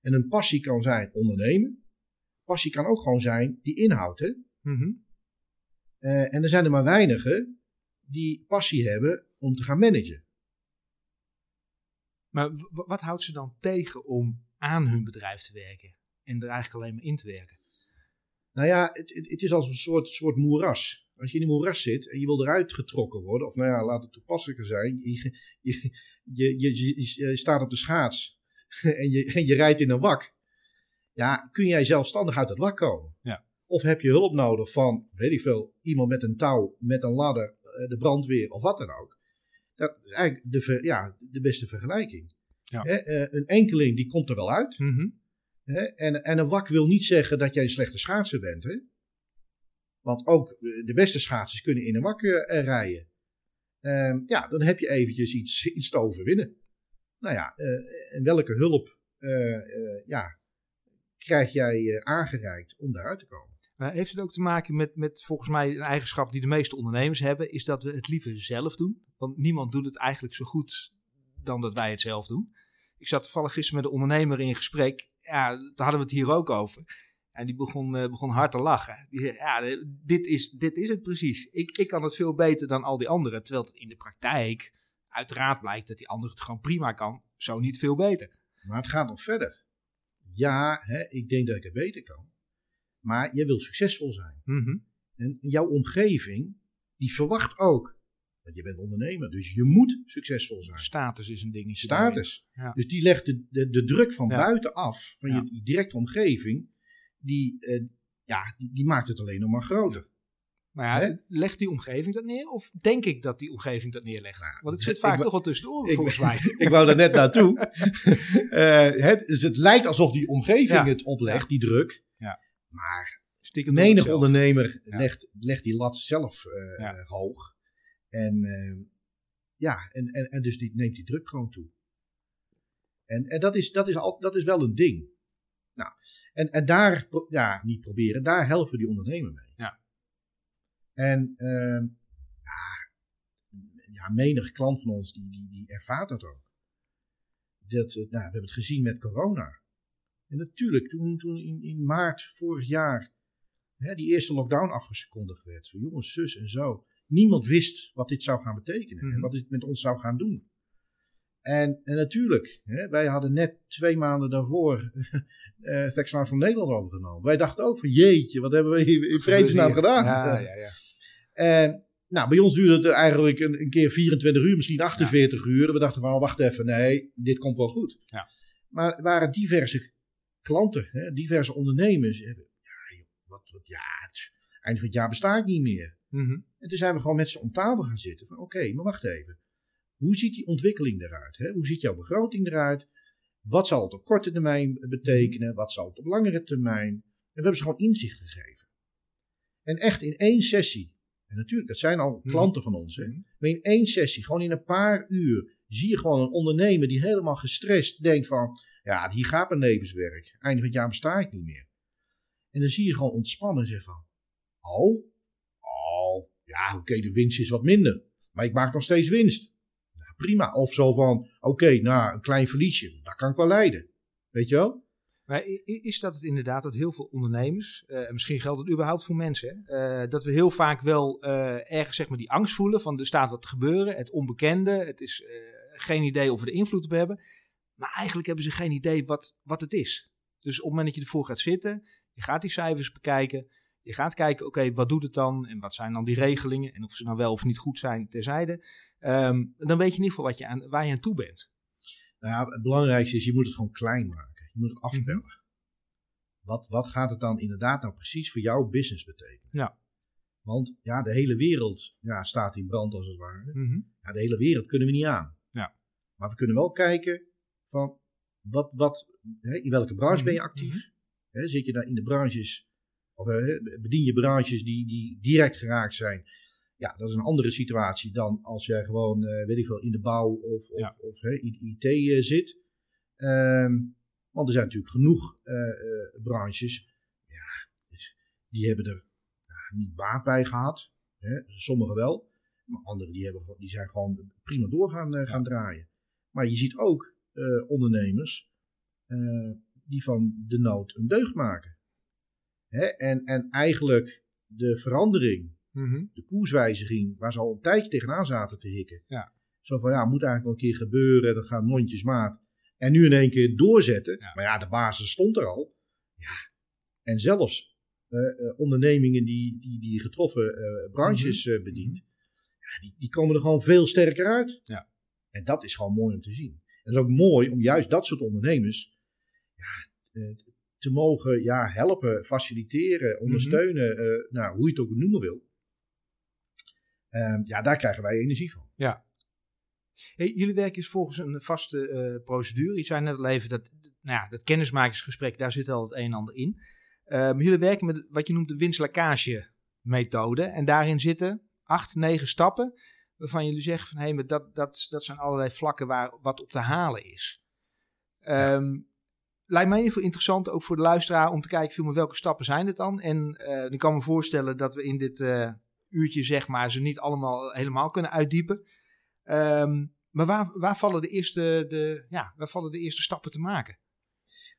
En een passie kan zijn ondernemen. Passie kan ook gewoon zijn die inhoud, hè. Eh, en er zijn er maar weinigen die passie hebben om te gaan managen. Maar wat houdt ze dan tegen om aan hun bedrijf te werken en er eigenlijk alleen maar in te werken? Nou ja, het, het, het is als een soort, soort moeras. Als je in een moeras zit en je wil eruit getrokken worden, of nou ja, laat het toepasselijker zijn, je, je, je, staat op de schaats en je, en je rijdt in een wak. Ja, kun jij zelfstandig uit het wak komen? Ja. Of heb je hulp nodig van, weet ik veel, iemand met een touw, met een ladder, eh, de brandweer of wat dan ook. Dat is eigenlijk de, ver- ja, de beste vergelijking. Ja. Eh, een enkeling die komt er wel uit. Hè? En, en een wak wil niet zeggen dat jij een slechte schaatser bent. Hè? Want ook de beste schaatsers kunnen in een wak eh, rijden. Ehm, ja, dan heb je eventjes iets, iets te overwinnen. Nou ja, eh, en welke hulp eh, ja, krijg jij aangereikt om daaruit te komen? Heeft het ook te maken met, met volgens mij een eigenschap die de meeste ondernemers hebben, is dat we het liever zelf doen. Want niemand doet het eigenlijk zo goed dan dat wij het zelf doen. Ik zat toevallig gisteren met een ondernemer in gesprek. Ja, daar hadden we het hier ook over. En die begon, eh, begon hard te lachen. Die zei, ja, dit is, dit is het precies. Ik, ik kan het veel beter dan al die anderen. Terwijl het in de praktijk uiteraard blijkt dat die ander het gewoon prima kan. Zo niet veel beter. Maar het gaat nog verder. Ja, hè, ik denk dat ik het beter kan. Maar je wil succesvol zijn. Mhm. En jouw omgeving, die verwacht ook. Want je bent ondernemer, dus je moet succesvol zijn. Status is een dingetje. Status. Ja. Dus die legt de, de, de druk van Ja. buiten af, van Ja. je directe omgeving, die, eh, ja, die, die maakt het alleen nog maar groter. Maar ja, legt die omgeving dat neer? Of denk ik dat die omgeving dat neerlegt? Want het zit vaak toch wel tussen de oren, volgens mij. Ik wou daar net naartoe. Eh, het, dus het lijkt alsof die omgeving Ja. het oplegt, die druk. Ja. Maar Stiekem menig ondernemer legt, legt die lat zelf eh, hoog. En ja, en, en, en dus die neemt die druk gewoon toe. En, en dat, is, dat, is al, dat is wel een ding. Nou, en, en daar, ja, niet proberen, daar helpen we die ondernemer mee. Ja. En ehm, ja, menig klant van ons die, die, die ervaart dat ook. Dat, nou, we hebben het gezien met corona. En natuurlijk, toen, toen in, in maart vorig jaar hè, die eerste lockdown afgekondigd werd. Van jongens, zus en zo. Niemand wist wat dit zou gaan betekenen. En Mhm. wat dit met ons zou gaan doen. En, en natuurlijk, hè, wij hadden net twee maanden daarvoor Vexnaars van Nederland overgenomen. Wij dachten ook van jeetje, wat hebben we hier in vredesnaam gedaan? Ja, ja, ja. En nou, bij ons duurde het eigenlijk een, een keer 24 uur, misschien 48 uur. We dachten van, oh, wacht even, nee, dit komt wel goed. Ja. Maar er waren diverse klanten, hè, diverse ondernemers. Ja, joh, wat, wat, ja, het, eind van het jaar besta ik niet meer. Mhm. En toen zijn we gewoon met ze om tafel gaan zitten. Van oké, maar wacht even. Hoe ziet die ontwikkeling eruit? Hè? Hoe ziet jouw begroting eruit? Wat zal het op korte termijn betekenen? Wat zal het op langere termijn? En we hebben ze gewoon inzicht gegeven. En echt in één sessie. En natuurlijk, dat zijn al klanten van ons. Hè? Mhm. Maar in één sessie, gewoon in een paar uur, zie je gewoon een ondernemer die helemaal gestrest denkt van, ja, hier gaat mijn levenswerk. Einde van het jaar besta ik niet meer. En dan zie je gewoon ontspannen en zeggen van, oh, oh, ja, oké, de winst is wat minder. Maar ik maak nog steeds winst. Prima. Of zo van, oké, nou, een klein verliesje, daar kan ik wel leiden. Weet je wel? Maar is dat het inderdaad dat heel veel ondernemers, en misschien geldt het überhaupt voor mensen, eh, dat we heel vaak wel eh, ergens zeg maar die angst voelen van er staat wat te gebeuren, het onbekende, het is geen idee of we er invloed op hebben. Maar eigenlijk hebben ze geen idee wat, wat het is. Dus op het moment dat je ervoor gaat zitten, je gaat die cijfers bekijken, je gaat kijken, oké, wat doet het dan en wat zijn dan die regelingen en of ze nou wel of niet goed zijn terzijde. Ehm, dan weet je in ieder geval wat je aan, waar je aan toe bent. Nou ja, het belangrijkste is, je moet het gewoon klein maken. Je moet het afpellen. Wat, wat gaat het dan inderdaad nou precies voor jouw business betekenen? Ja. Want ja, de hele wereld ja, staat in brand als het ware. Mhm. Ja, de hele wereld kunnen we niet aan. Ja. Maar we kunnen wel kijken van wat, wat, hè, in welke branche ben je Mhm, actief? Hè, zit je daar in de branches, of eh, bedien je branches die, die direct geraakt zijn? Ja, dat is een andere situatie dan als jij gewoon, eh, weet ik veel, in de bouw of, of, Ja. of IT eh, zit. Ehm, want er zijn natuurlijk genoeg eh, branches, ja, die hebben er ja, niet baat bij gehad. Hè, sommigen wel. Maar anderen die, hebben, die zijn gewoon prima door gaan, gaan draaien. Maar je ziet ook ondernemers die van de nood een deugd maken. Hè? En, en eigenlijk de verandering, Mhm. de koerswijziging, waar ze al een tijdje tegenaan zaten te hikken. Ja. Zo van ja, moet eigenlijk wel een keer gebeuren, dat gaat mondjesmaat. En nu in één keer doorzetten. Ja. Maar ja, de basis stond er al. Ja. En zelfs eh, eh, ondernemingen die, die, die getroffen eh, branches eh, bedient, ja, die, die komen er gewoon veel sterker uit. Ja. En dat is gewoon mooi om te zien. En het is ook mooi om juist dat soort ondernemers ja, te mogen ja, helpen, faciliteren, ondersteunen, eh, nou, hoe je het ook noemen wil. Ehm, ja, daar krijgen wij energie van. Hey, jullie werken is volgens een vaste eh, procedure. Je zei net al even dat, nou ja, dat kennismakingsgesprek, daar zit al het een en ander in. Eh, maar jullie werken met wat je noemt de winstlakkage methode. En daarin zitten acht, negen stappen waarvan jullie zeggen van hé, hey, dat, dat, dat zijn allerlei vlakken waar wat op te halen is. Ehm, Lijkt mij in ieder geval interessant, ook voor de luisteraar, om te kijken veel, welke stappen zijn het dan? En eh, ik kan me voorstellen dat we in dit eh, uurtje zeg maar ze niet allemaal helemaal kunnen uitdiepen. Ehm, maar waar, waar, vallen de eerste, de, ja, waar vallen de eerste stappen te maken?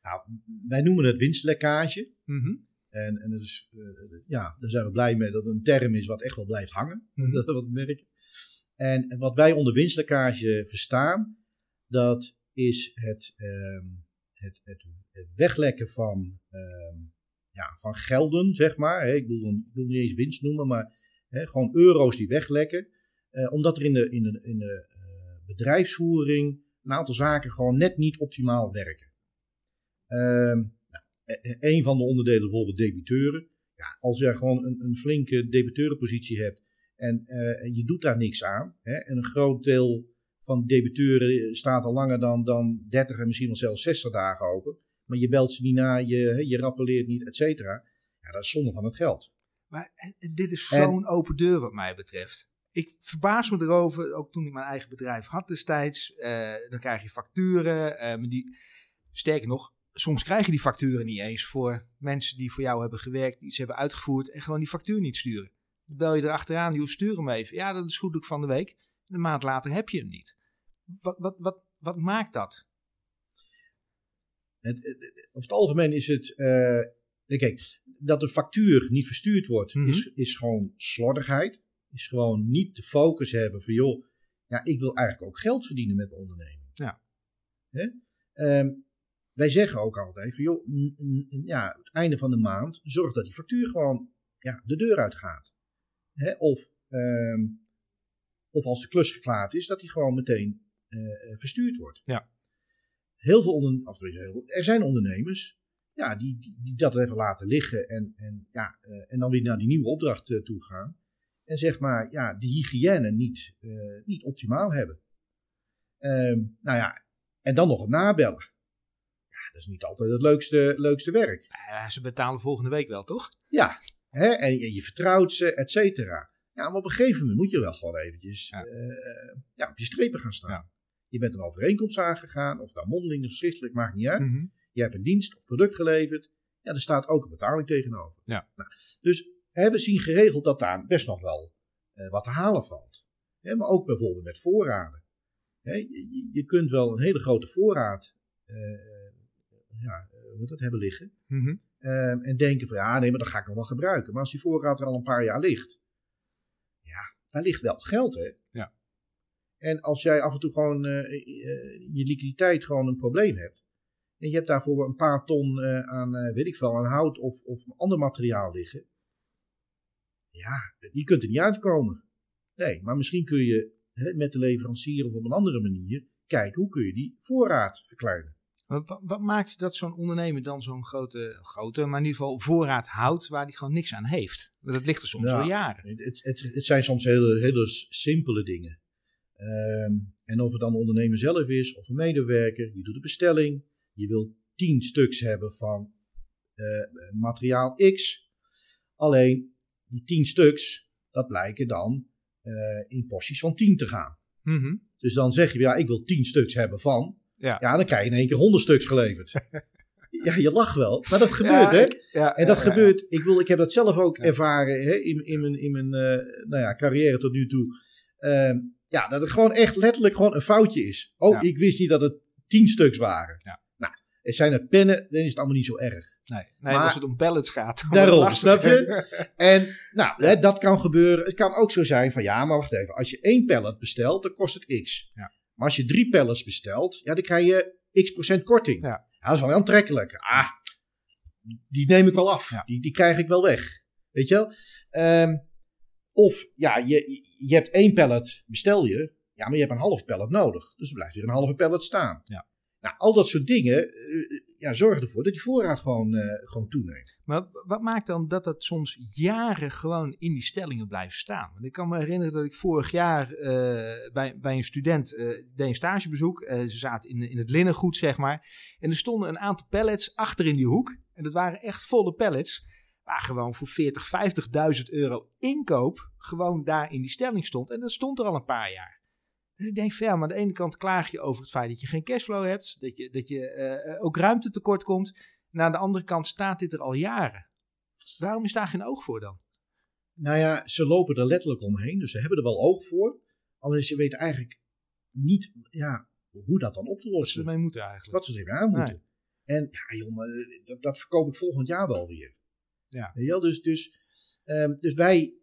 Nou, wij noemen het winstlekkage. Mhm. En, en dat is, eh, ja, daar zijn we blij mee dat het een term is wat echt wel blijft hangen. Mhm. Dat we wat merken. En, en wat wij onder winstlekkage verstaan, dat is het, ehm, het, het, het weglekken van, ehm, ja, van gelden, zeg maar. Ik, bedoel, ik wil niet eens winst noemen, maar hè, gewoon euro's die weglekken. Eh, omdat er in de, in de, in de eh, bedrijfsvoering een aantal zaken gewoon net niet optimaal werken. Ehm, e- een van de onderdelen bijvoorbeeld debiteuren. Ja, als je gewoon een, een flinke debiteurenpositie hebt en, eh, en je doet daar niks aan. Hè, en een groot deel van de debiteuren staat al langer dan, dan 30 en misschien wel zelfs 60 dagen open. Maar je belt ze niet na, je, je rappeleert niet, et cetera. Ja, dat is zonde van het geld. Maar en- en dit is zo'n open deur wat mij betreft. Ik verbaas me erover, ook toen ik mijn eigen bedrijf had destijds. eh, dan krijg je facturen. eh, die, sterker nog, soms krijg je die facturen niet eens voor mensen die voor jou hebben gewerkt, iets hebben uitgevoerd en gewoon die factuur niet sturen. Dan bel je erachteraan, joh, stuur hem even. Ja, dat is goed ook van de week. een maand later heb je hem niet. Wat, wat, wat, wat maakt dat? Het, het, over het algemeen is het. eh, kijk, dat de factuur niet verstuurd wordt, Mhm. is, is gewoon slordigheid. Is gewoon niet de focus hebben van, joh, ja, ik wil eigenlijk ook geld verdienen met mijn onderneming. Ja. Hè? Ehm, wij zeggen ook altijd van, joh, ja, het einde van de maand, zorg dat die factuur gewoon ja, de deur uit gaat. Hè? Of, ehm, of als de klus geklaard is, dat die gewoon meteen eh, eh, verstuurd wordt. Ja. Heel veel onder, of tenminste, heel, er zijn ondernemers ja, die, die, die dat even laten liggen en, en, ja, eh, en dan weer naar die nieuwe opdracht eh, toe gaan. En zeg maar, ja, de hygiëne niet, eh, niet optimaal hebben. Ehm, nou ja, en dan nog het nabellen. Ja, dat is niet altijd het leukste, leukste werk. Eh, ze betalen volgende week wel, toch? Ja, hè? en je, je vertrouwt ze, et cetera. Ja, maar op een gegeven moment moet je wel gewoon eventjes Ja. ja, op je strepen gaan staan. Ja. Je bent een overeenkomst aangegaan, of nou mondeling of schriftelijk, maakt niet uit. Mhm. Je hebt een dienst of product geleverd. Ja, er staat ook een betaling tegenover. Ja. Nou, dus hè, we zien geregeld dat daar best nog wel eh, wat te halen valt. Hè, maar ook bijvoorbeeld met voorraden. Hè, je, je- kunt wel een hele grote voorraad eh, ja, eh, moet dat, hebben liggen. Mhm. Ehm, en denken van ja, nee, maar dat ga ik nog wel gebruiken. Maar als die voorraad er al een paar jaar ligt, ja, daar ligt wel geld, hè? Ja. En als jij af en toe gewoon eh, eh, je liquiditeit gewoon een probleem hebt. En je hebt daarvoor een paar ton eh, aan, eh, weet ik veel, aan hout of, of ander materiaal liggen. Ja, je kunt er niet uitkomen. Nee, maar misschien kun je hè, met de leverancier of op een andere manier kijken hoe kun je die voorraad verkleinen. Wat, wat- maakt dat zo'n ondernemer dan zo'n grote, grote, maar in ieder geval voorraad houdt waar hij gewoon niks aan heeft? Want Dat ligt er soms al jaren. Het, het, het, zijn soms hele, hele simpele dingen. Ehm, en of het dan een ondernemer zelf is of een medewerker, je doet een bestelling, je wilt 10 stuks hebben van eh, materiaal X. Alleen die 10 stuks, dat blijken dan eh, in porties van 10 te gaan. Mhm. Dus dan zeg je, ja, ik wil 10 stuks hebben van. Ja. Ja, dan krijg je in één keer 100 stuks geleverd. ja, je lacht wel, maar dat gebeurt, Ja, hè? ik- ja, En dat gebeurt, ik, wil, ik heb dat zelf ook ervaren hè, in, in mijn, in mijn eh, nou ja, carrière tot nu toe. Ehm, ja, dat het gewoon echt letterlijk gewoon een foutje is. Oh, ik wist niet dat het tien stuks waren. Ja. Zijn er pennen, dan is het allemaal niet zo erg. Nee, nee Maar- als het om pallets gaat. Daarom, snap En nou, hè, dat kan gebeuren. Het kan ook zo zijn van ja, maar wacht even. Als je één pallet bestelt, dan kost het x. Ja. Maar als je drie pallets bestelt, ja, dan krijg je x procent korting. Ja. dat is wel aantrekkelijk. Ah, die neem ik wel af. Ja. Die, die krijg ik wel weg. Weet je wel? Ehm, of ja, je, je hebt één pallet, bestel je. Ja, maar je hebt een half pallet nodig. Dus er blijft weer een halve pallet staan. Ja. Nou, al dat soort dingen eh, ja, zorgen ervoor dat die voorraad gewoon, eh, gewoon toeneemt. Maar wat maakt dan dat dat soms jaren gewoon in die stellingen blijft staan? Want ik kan me herinneren dat ik vorig jaar eh, bij, bij een student eh, deed een stagebezoek. Ze zaten in, in het linnengoed, zeg maar. En er stonden een aantal pallets achter in die hoek. En dat waren echt volle pallets. Waar gewoon voor 40, 50.000 euro inkoop gewoon daar in die stelling stond. En dat stond er al een paar jaar. Dus ik denk van ja, maar aan de ene kant klaag je over het feit dat je geen cashflow hebt. Dat je, dat je eh, ook ruimte tekort komt. En aan de andere kant staat dit er al jaren. Waarom is daar geen oog voor dan? Nou ja, ze lopen er letterlijk omheen, dus ze hebben er wel oog voor. Alleen ze weten eigenlijk niet ja, hoe dat dan op te Wat ze lossen. ermee moeten eigenlijk. Wat ze ermee aan moeten. En ja, jongen, eh, dat, dat verkoop ik volgend jaar wel weer. Ja. Wel? Dus, dus, ehm, dus wij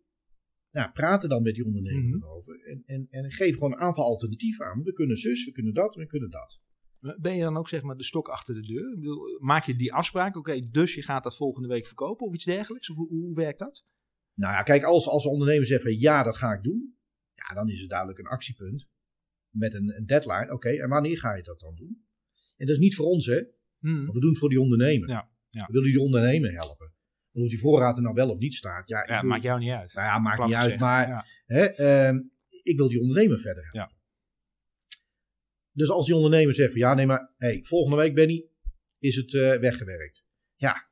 nou, praten dan met die ondernemer Mhm. erover. En, en, en geven gewoon een aantal alternatieven aan. We kunnen zus, we kunnen dat, we kunnen dat. Ben je dan ook zeg maar de stok achter de deur? Ik bedoel, maak je die afspraak? Oké, dus je gaat dat volgende week verkopen of iets dergelijks? Of hoe, hoe werkt dat? Nou ja, kijk, als, als de ondernemer zegt van ja, dat ga ik doen. Ja, dan is het duidelijk een actiepunt. Met een, een deadline. Oké, en wanneer ga je dat dan doen? En dat is niet voor ons, hè. Want we doen het voor die ondernemer. Ja, ja. We willen die ondernemer helpen. Of die voorraad er nou wel of niet staat. Ja, ik Ja, wil- maakt jou niet uit. nou ja, maakt Plat niet uit. Maar Ja. hè, ehm, ik wil die ondernemer verder helpen. Ja. Dus als die ondernemer zegt van ja, nee, maar hey, volgende week, Benny, is het eh, weggewerkt. Ja,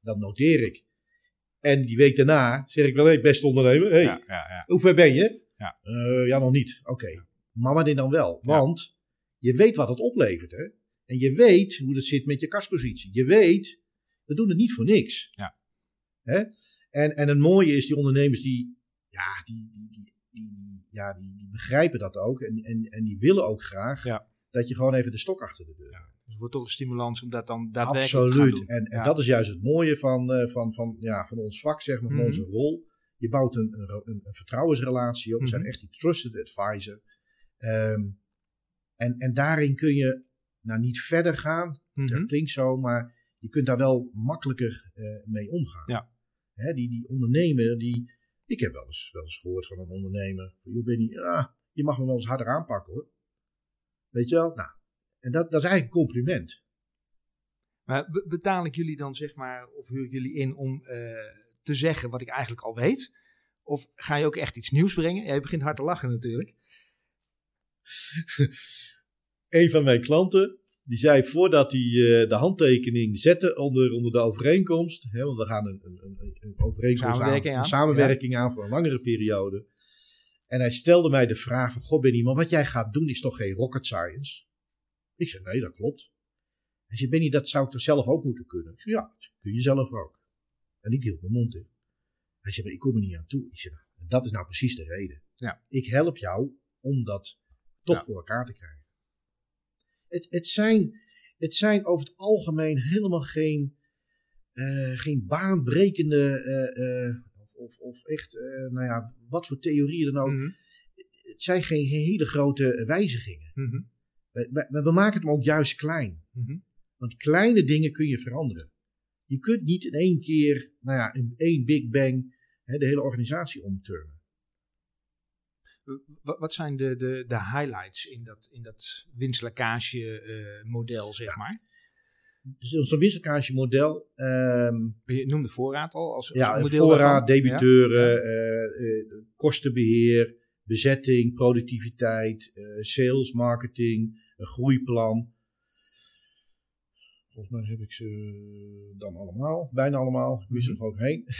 dat noteer ik. En die week daarna zeg ik wel, hey, beste ondernemer, hey, Ja, ja, ja. hoe ver ben je? Ja. Eh, ja, nog niet. Oké. Maar wanneer dan wel? Want je weet wat het oplevert, hè? En je weet hoe het zit met je kaspositie. Je weet, we doen het niet voor niks. Ja. Hè? En, en het mooie is, die ondernemers die, ja, die, die, die, die, ja, die, die begrijpen dat ook. En, en, en die willen ook graag Ja. dat je gewoon even de stok achter de deur Ja. Dus het wordt toch een stimulans om dat dan daadwerkelijk Absoluut. te gaan doen. En, en Ja. dat is juist het mooie van, eh, van, van, ja, van ons vak, zeg maar, van Mhm. onze rol. Je bouwt een, een, vertrouwensrelatie op. We zijn Mhm. echt die trusted advisor. Ehm, en, en daarin kun je nou niet verder gaan. Mhm. Dat klinkt zo, maar je kunt daar wel makkelijker eh, mee omgaan. Ja. Hè, die, die ondernemer, die, ik heb wel eens, wel eens gehoord van een ondernemer. Joh Benny, je mag me wel eens harder aanpakken hoor. Weet je wel? Nou, en dat, dat is eigenlijk een compliment. Maar be- betaal ik jullie dan zeg maar, of huur ik jullie in om eh, te zeggen wat ik eigenlijk al weet? Of ga je ook echt iets nieuws brengen? Jij begint hard te lachen natuurlijk. een van mijn klanten, die zei voordat hij eh, de handtekening zette onder, onder de overeenkomst, hè, want we gaan een, een, een, een overeenkomst Samenwerking aan, aan, een samenwerking aan voor een langere periode. En hij stelde mij de vraag van, goh Benny, maar wat jij gaat doen is toch geen rocket science? Ik zei, nee, dat klopt. Hij zei, Benny, dat zou ik toch zelf ook moeten kunnen? Ik zei, ja, dat kun je zelf ook. En ik hield mijn mond in. Hij zei, maar ik kom er niet aan toe. Ik zei, nou, dat is nou precies de reden. Ja. Ik help jou om dat toch Ja. voor elkaar te krijgen. Het, het, zijn, het zijn over het algemeen helemaal geen, eh, geen baanbrekende, eh, eh, of, of, of echt, nou ja, wat voor theorieën dan ook. Mhm. Het zijn geen hele grote wijzigingen. Mhm. We, we, we maken het ook juist klein. Mhm. Want kleine dingen kun je veranderen. Je kunt niet in één keer, nou ja, in één big bang, hè, de hele organisatie omturnen. Wat, zijn de, de, de highlights in dat, in dat winstlekkage eh, model, zeg maar? Dus zo'n winstlekkage model, ehm, Je noemde voorraad al als, als ja, onderdeel voorraad, daarvan. debiteuren, eh, eh, kostenbeheer, bezetting, productiviteit, sales, marketing, een groeiplan. Volgens mij heb ik ze dan allemaal, bijna allemaal. Ik wist er Mhm. ook heen.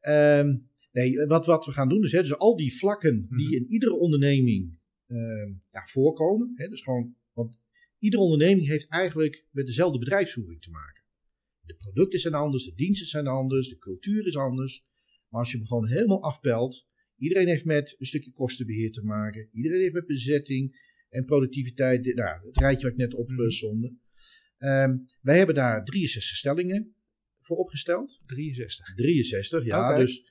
Ehm, nee, wat, wat we gaan doen is, hè, dus al die vlakken die Mhm. in iedere onderneming ehm, ja, voorkomen. Hè, dus gewoon, want iedere onderneming heeft eigenlijk met dezelfde bedrijfsvoering te maken. De producten zijn anders, de diensten zijn anders, de cultuur is anders. Maar als je hem gewoon helemaal afpelt, iedereen heeft met een stukje kostenbeheer te maken. Iedereen heeft met bezetting en productiviteit. Nou, het rijtje wat ik net Mhm. opzonde. Ehm wij hebben daar 63 stellingen voor opgesteld. 63. 63, ja, dus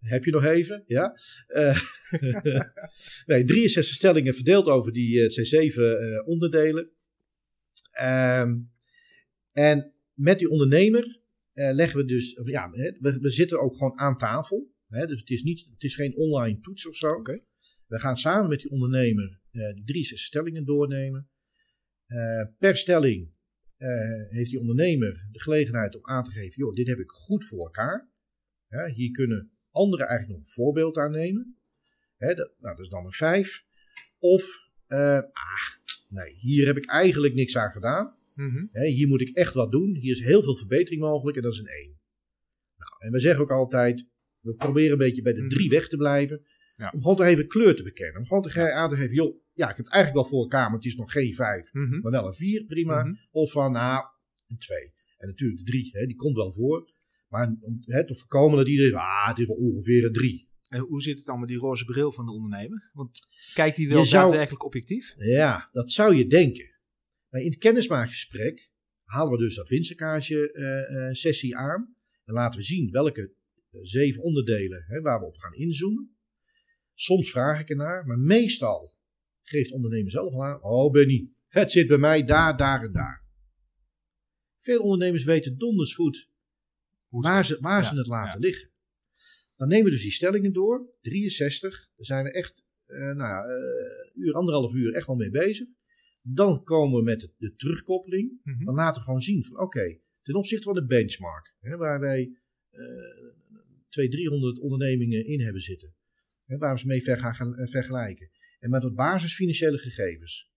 heb je nog even, ja. Eh, nee, 63 stellingen verdeeld over die, eh, het zijn zeven eh, onderdelen. Ehm, en met die ondernemer eh, leggen we dus, ja, we, we zitten ook gewoon aan tafel. Hè, dus het is, niet, het is geen online toets of zo. Oké. We gaan samen met die ondernemer eh, die 63 stellingen doornemen. Eh, per stelling eh, heeft die ondernemer de gelegenheid om aan te geven: joh, dit heb ik goed voor elkaar. Ja, hier kunnen anderen eigenlijk nog een voorbeeld aan nemen. Hè, dat, nou, dat is dan een 5. Of, eh, ah, nee, hier heb ik eigenlijk niks aan gedaan. Mhm. Hè, hier moet ik echt wat doen. Hier is heel veel verbetering mogelijk en dat is een 1. Nou, en we zeggen ook altijd: we proberen een beetje bij de Mhm. 3 weg te blijven. Ja. Om gewoon toch even kleur te bekennen. Om gewoon te ge- aan te geven: joh, ja, ik heb het eigenlijk wel voor elkaar, maar het is nog geen 5, Mhm. maar wel een 4, prima. Mhm. Of van, nou, een 2. En natuurlijk de 3, hè, die komt wel voor. Maar om hè, te voorkomen dat iedereen, ah, het is wel ongeveer een 3. En hoe zit het dan met die roze bril van de ondernemer? Want kijkt hij wel zou- daadwerkelijk objectief? Ja, dat zou je denken. Maar in het kennismaakgesprek halen we dus dat winstcircage-sessie aan. En laten we zien welke eh, zeven onderdelen hè, waar we op gaan inzoomen. Soms vraag ik ernaar, maar meestal geeft de ondernemer zelf al aan. Oh Benny, het zit bij mij daar, daar en daar. Veel ondernemers weten donders goed Hoe waar, ze, waar Ja, ze het laten ja. liggen. Dan nemen we dus die stellingen door. 63. Daar zijn we echt eh nou ja, eh, uur, anderhalf uur echt wel mee bezig. Dan komen we met de, de terugkoppeling. Mhm. Dan laten we gewoon zien van oké, ten opzichte van de benchmark. Hè, waar wij eh 200, 300 ondernemingen in hebben zitten. Hè, waar we ze mee ver gaan vergelijken. En met wat basisfinanciële gegevens.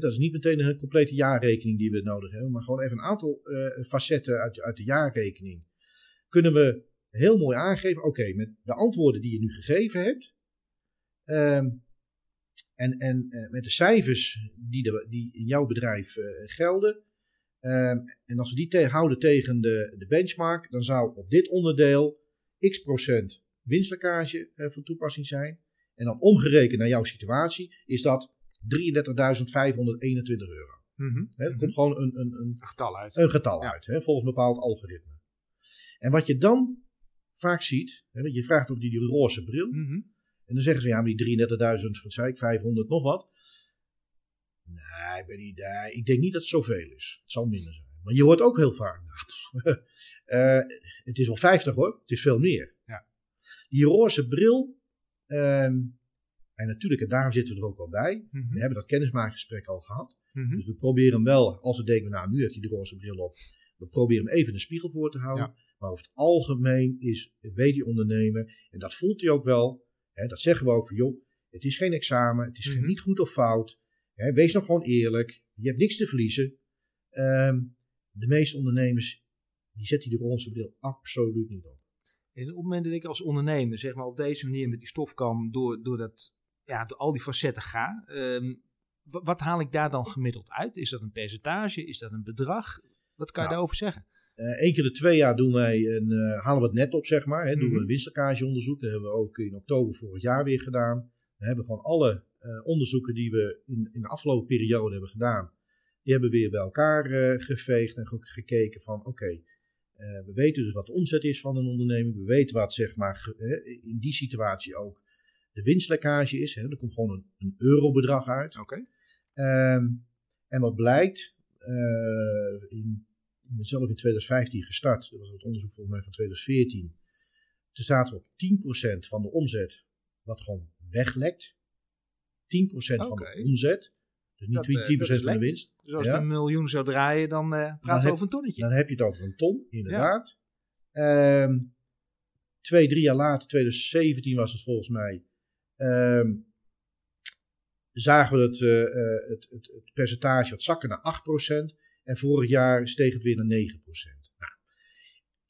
Dat is niet meteen een complete jaarrekening die we nodig hebben. Maar gewoon even een aantal eh, facetten uit, uit de jaarrekening. Kunnen we heel mooi aangeven. Oké, met de antwoorden die je nu gegeven hebt. ehm, en en eh, met de cijfers die, de, die in jouw bedrijf eh, gelden. ehm, en als we die houden tegen de, de benchmark. Dan zou op dit onderdeel x procent winstlekkage van toepassing zijn. En dan omgerekend naar jouw situatie is dat 33.521 euro. Mhm. Hè, er komt gewoon een, een, een, Een getal uit. een getal Ja. uit, volgens een bepaald algoritme. En wat je dan vaak ziet, je vraagt ook die, die roze bril. Mhm. En dan zeggen ze, ja, maar die 33.000, wat zei ik, 500 nog wat. Nee, ik, ben niet, nee, ik denk niet dat het zoveel is. Het zal minder zijn. Maar je hoort ook heel vaak, nou, eh, het is wel 50 hoor, het is veel meer. Ja. Die roze bril, ehm, en natuurlijk, en daarom zitten we er ook al bij. Mhm. We hebben dat kennismakingsgesprek al gehad. Mhm. Dus we proberen hem wel, als we denken, nou nu heeft hij de roze bril op. We proberen hem even een spiegel voor te houden. Ja. Maar over het algemeen is, weet die ondernemer, en dat voelt hij ook wel. Hè, dat zeggen we ook van, joh, het is geen examen, het is Mhm. niet goed of fout. Hè, wees nog gewoon eerlijk, je hebt niks te verliezen. Ehm, de meeste ondernemers, die zetten die roze bril absoluut niet op. En op het moment dat ik als ondernemer, zeg maar op deze manier met die stofkam door, door, dat, ja, door al die facetten ga, ehm, wa- wat haal ik daar dan gemiddeld uit? Is dat een percentage? Is dat een bedrag? Wat kan je Nou, daarover zeggen? Eén keer de twee jaar doen wij een, eh, halen we het net op, zeg maar. Hè, doen we Mhm. een winstleckageonderzoek. Dat hebben we ook in oktober vorig jaar weer gedaan. We hebben gewoon alle eh, onderzoeken die we in, in de afgelopen periode hebben gedaan. Die hebben we weer bij elkaar eh, geveegd en gekeken van oké. eh, we weten dus wat de omzet is van een onderneming. We weten wat zeg maar in die situatie ook de winstlekkage is. Hè. Er komt gewoon een, een eurobedrag uit. Oké. Ehm, en wat blijkt, eh, in, ik ben zelf in 2015 gestart, dat was het onderzoek volgens mij van 2014. Toen zaten we op 10% van de omzet, wat gewoon weglekt. 10% van de omzet. Dus niet Dat, eh, 10% dat is van de winst. Dus als Ja. een miljoen zou draaien, dan eh praten heb- we over een tonnetje. Dan heb je het over een ton, inderdaad. Ehm, twee, drie jaar later, 2017 was het volgens mij. Ehm, zagen we het, eh, eh, het, het, het percentage wat zakken naar 8%. En vorig jaar steeg het weer naar 9%. Nou,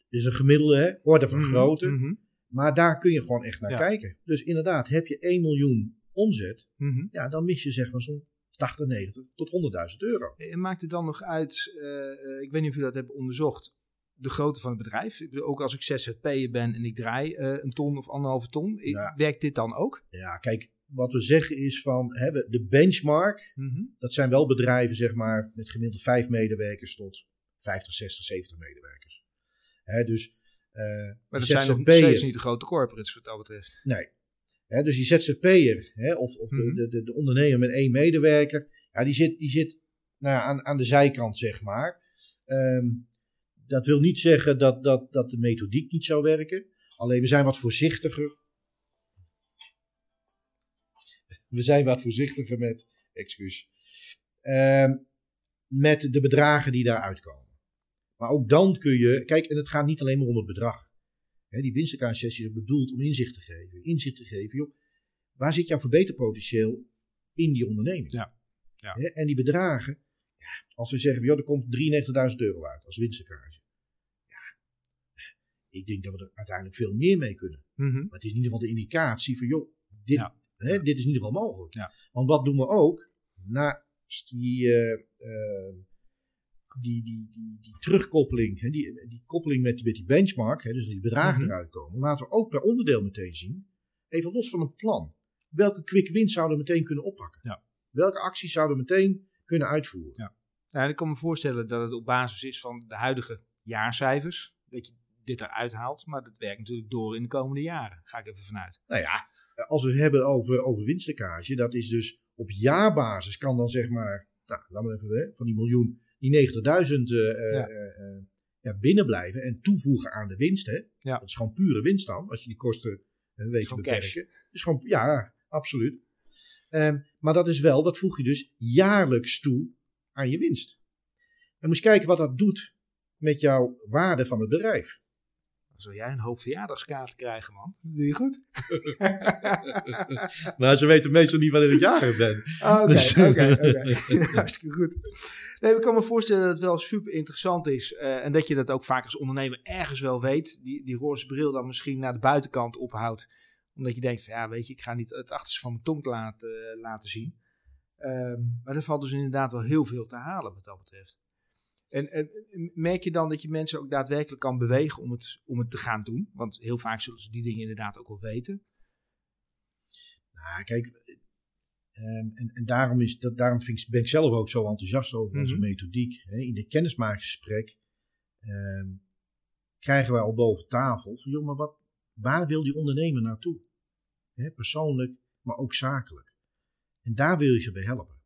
is een gemiddelde hè, orde van Mhm, grootte. mhm, Maar daar kun je gewoon echt naar Ja. kijken. Dus inderdaad, heb je 1 miljoen omzet. mhm. Ja, dan mis je zeg maar zo'n 80, 90 tot 100.000 euro. En maakt het dan nog uit, eh, eh, ik weet niet of u dat hebt onderzocht, de grootte van het bedrijf? Ik bedoel, ook als ik ZZP'er ben en ik draai eh, een ton of anderhalve ton, Ja. werkt dit dan ook? Ja, kijk, wat we zeggen is van hè, de benchmark Mhm. Dat zijn wel bedrijven, zeg maar, met gemiddeld 5 medewerkers tot 50, 60, 70 medewerkers. Hè, dus, eh Maar dat zijn nog steeds niet de grote corporates wat dat betreft. Nee. Hè, dus die ZZP'er, hè, of, of Mhm. de, de, de, de ondernemer met één medewerker, ja, die zit, die zit nou ja, aan, aan de zijkant, zeg maar. Ehm, dat wil niet zeggen dat, dat, dat de methodiek niet zou werken. Alleen we zijn wat voorzichtiger. We zijn wat voorzichtiger met, excuus, ehm, met de bedragen die daaruit komen. Maar ook dan kun je, kijk, en het gaat niet alleen maar om het bedrag. Hè, die winstelijkheidssessie is bedoeld om inzicht te geven. Inzicht te geven, joh, waar zit jouw verbeterpotentieel in die onderneming? Ja, ja. Hè, en die bedragen, als we zeggen, joh, er komt 93.000 euro uit als winstelijkheidje. Ja, ik denk dat we er uiteindelijk veel meer mee kunnen. Mhm. Maar het is in ieder geval de indicatie van, joh, dit, Ja. hè, Ja. dit is in ieder geval mogelijk. Ja. Want wat doen we ook? Naast die, eh, eh, die, die, die, die terugkoppeling, hè, die, die koppeling met, die- met die benchmark, hè, dus die bedragen Mhm. eruit komen, laten we ook per onderdeel meteen zien, even los van een plan, welke quick wins zouden we meteen kunnen oppakken? Ja. Welke acties zouden we meteen kunnen uitvoeren? Ja, ik kan me voorstellen dat het op basis is van de huidige jaarcijfers, dat je dit eruit haalt, maar dat werkt natuurlijk door in de komende jaren. Ga ik even vanuit. Nou ja, als we het hebben over, over winstlekkage, dat is dus op jaarbasis kan dan zeg maar, nou, laten we even hè, van die miljoen, die 90.000 eh, eh, Ja. eh, ja, binnenblijven en toevoegen aan de winst. Hè? Ja. Dat is gewoon pure winst dan, als je die kosten gewoon beperken. Dus gewoon, ja, absoluut. Ehm, maar dat is wel, dat voeg je dus jaarlijks toe aan je winst. En moet je kijken wat dat doet met jouw waarde van het bedrijf. Dan zul jij een hoop verjaardagskaarten krijgen, man. Doe je goed. Maar ze weten meestal niet wanneer ik jarig ben. Oké, Dus- oké, oké. Hartstikke goed. Nee, ik kan me voorstellen dat het wel super interessant is. eh, en dat je dat ook vaak als ondernemer ergens wel weet. Die, die roze bril dan misschien naar de buitenkant ophoudt. Omdat je denkt van ja, weet je, ik ga niet het achterste van mijn tong laten, laten zien. Ehm, maar er valt dus inderdaad wel heel veel te halen wat dat betreft. En, en merk je dan dat je mensen ook daadwerkelijk kan bewegen om het, om het te gaan doen? Want heel vaak zullen ze die dingen inderdaad ook wel weten. Nou, kijk, ehm, en, en daarom, is, dat, daarom vind ik, ben ik zelf ook zo enthousiast over onze Mhm. methodiek. Hè. In dit kennismakingsgesprek ehm, krijgen wij al boven tafel van, joh, maar wat, waar wil die ondernemer naartoe? Persoonlijk, maar ook zakelijk. En daar wil je ze bij helpen.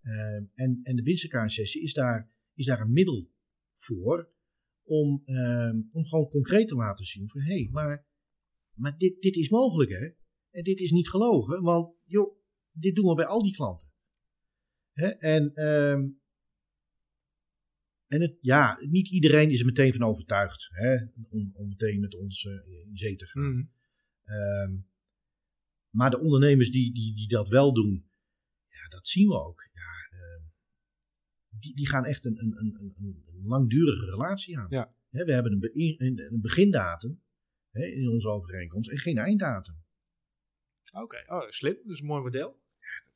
Ehm, en, en de winstkaartsessie is daar, is daar een middel voor om, ehm, om gewoon concreet te laten zien van, hé, hey, maar, maar dit, dit is mogelijk hè. En dit is niet gelogen, want joh, dit doen we bij al die klanten. Hè? En, ehm, en het, ja, niet iedereen is er meteen van overtuigd hè? Om, om meteen met ons eh, in zee te gaan. Mhm. Ehm, maar de ondernemers die, die, die dat wel doen, ja, dat zien we ook. Ja, ehm, die, die gaan echt een, een, een, een, langdurige relatie aan. Ja. Hè, we hebben een, be- een, een begindatum hè, in onze overeenkomst en geen einddatum. Oké, oh, slim. Dat is een mooi model.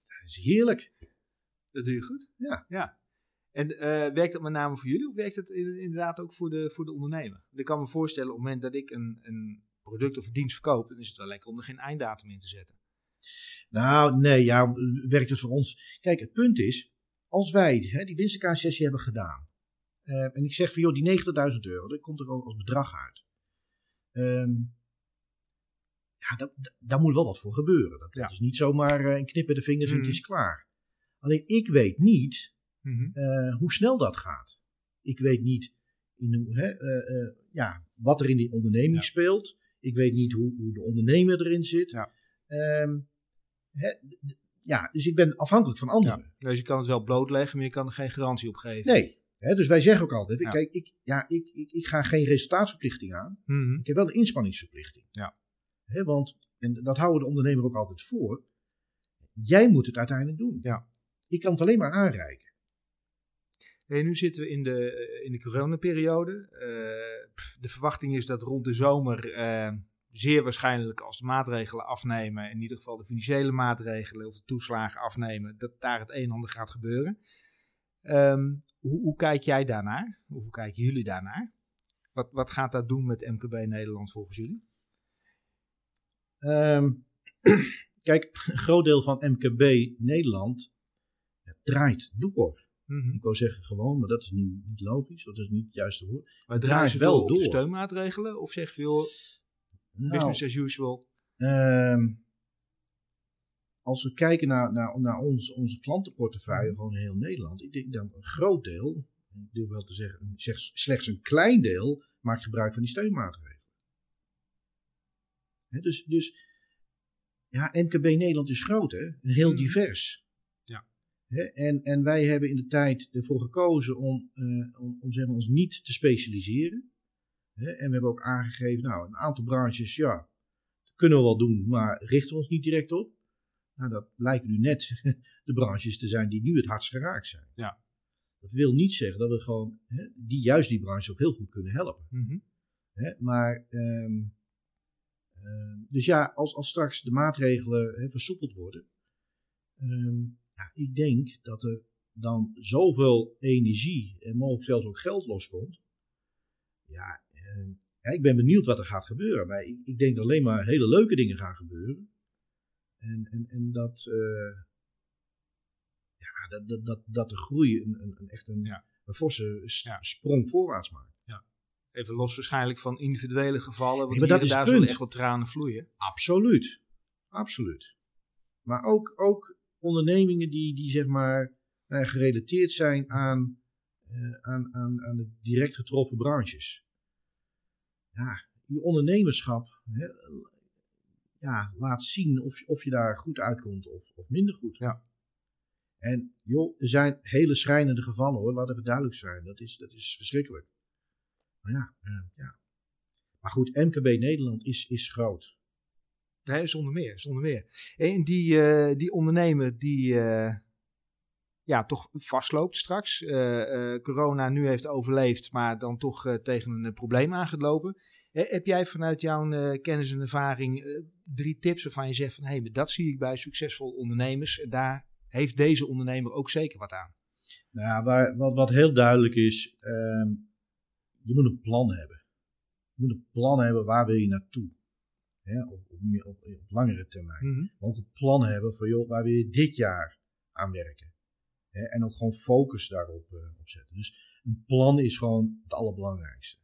Dat is heerlijk. Dat doe je goed. Ja. ja. En eh, werkt dat met name voor jullie of werkt het in- inderdaad ook voor de, voor de ondernemer? Ik kan me voorstellen, op het moment dat ik een, een product of een dienst verkoop, dan is het wel lekker om er geen einddatum in te zetten. Nou, nee, ja, werkt het voor ons? Kijk, het punt is, als wij hè, die winstkaartsessie hebben gedaan, eh, en ik zeg van joh, die 90.000 euro, dat komt er al als bedrag uit. Ehm, ja, dat- dat- daar moet wel wat voor gebeuren. Dat, Ja. is niet zomaar eh, een knip met de vingers en het is klaar. Alleen ik weet niet Mhm. eh, hoe snel dat gaat. Ik weet niet in hè, eh, eh, ja, wat er in die onderneming Ja. speelt. Ik weet niet hoe, hoe de ondernemer erin zit. Ja. Ehm, hè, ja, dus ik ben afhankelijk van anderen. Dus je kan het wel blootleggen, maar je kan er geen garantie op geven. Nee, hè, dus wij zeggen ook altijd: Ja. kijk, ik, ja, ik, ik, ik ga geen resultaatsverplichting aan. Mhm. Ik heb wel een inspanningsverplichting. Ja. Hè, want, en dat houden de ondernemer ook altijd voor. Jij moet het uiteindelijk doen. Ja. Ik kan het alleen maar aanreiken. Nu zitten we in de, eh, in de coronaperiode. Eh, de verwachting is dat rond de zomer eh, zeer waarschijnlijk als de maatregelen afnemen, in ieder geval de financiële maatregelen of de toeslagen afnemen, dat daar het een en ander gaat gebeuren. Ehm, hoe, hoe kijk jij daarnaar? Hoe kijken jullie daarnaar? Wat, wat gaat dat doen met MKB Nederland volgens jullie? Ehm, kijk, een groot deel van MKB Nederland draait door. Ik wou zeggen gewoon, maar dat is niet, niet logisch. Dat is niet het juiste woord. Maar draait draaien ze wel door. steunmaatregelen? Of zeg je, joh, Nou, business as usual? ehm, als we kijken naar, naar, naar ons, onze klantenportefeuille, Mhm. gewoon in heel Nederland. Ik denk dat een groot deel, ik durf wel te zeggen, zeg, slechts een klein deel, maakt gebruik van die steunmaatregelen. Hè, dus, dus ja, MKB Nederland is groot, hè? En heel Mhm. divers. En, en wij hebben in de tijd ervoor gekozen om, eh, om, om zeg maar, ons niet te specialiseren. En we hebben ook aangegeven, nou, een aantal branches, ja, kunnen we wel doen, maar richten we ons niet direct op. Nou, dat lijken nu net de branches te zijn die nu het hardst geraakt zijn. Ja. Dat wil niet zeggen dat we gewoon hè, die, juist die branche ook heel goed kunnen helpen. Hè, maar, ehm, ehm, dus ja, als, als straks de maatregelen hè, versoepeld worden, ehm, ja, ik denk dat er dan zoveel energie en mogelijk zelfs ook geld loskomt. Ja, ja, ik ben benieuwd wat er gaat gebeuren. Maar ik, ik denk dat alleen maar hele leuke dingen gaan gebeuren. En, en, en dat, eh, ja, dat, dat, dat, dat de groei een, een, een echt een, Ja. een forse sprong voorwaarts maakt. Even los waarschijnlijk van individuele gevallen, want Nee, maar dat hier en is daar punt. echt wel tranen vloeien. Absoluut. Absoluut. Maar ook, ook ondernemingen die, die zeg maar eh, gerelateerd zijn aan, eh, aan, aan, aan de direct getroffen branches. Ja, je ondernemerschap hè, ja, laat zien of, je- of je daar goed uitkomt of, of minder goed. Ja. En joh, er zijn hele schrijnende gevallen hoor, laat even duidelijk zijn. Dat is, dat is verschrikkelijk. Maar ja, eh, ja. Maar goed, MKB Nederland is, is groot. Zonder meer, zonder meer. En die, eh, die ondernemer die eh, ja, toch vastloopt straks, eh, corona nu heeft overleefd, maar dan toch tegen een probleem. Eh, heb jij vanuit jouw kennis en ervaring drie tips waarvan je zegt van hé, dat zie ik bij succesvolle ondernemers. Daar heeft deze ondernemer ook zeker wat aan. Nou, wat, wat heel duidelijk is, ehm, je moet een plan hebben. Je moet een plan hebben, waar wil je naartoe? Hè, op, op, meer- op, op langere termijn. Mhm. Maar ook een plan hebben van, joh, waar wil je dit jaar aan werken? Hè, en ook gewoon focus daarop op zetten. Dus een plan is gewoon het allerbelangrijkste.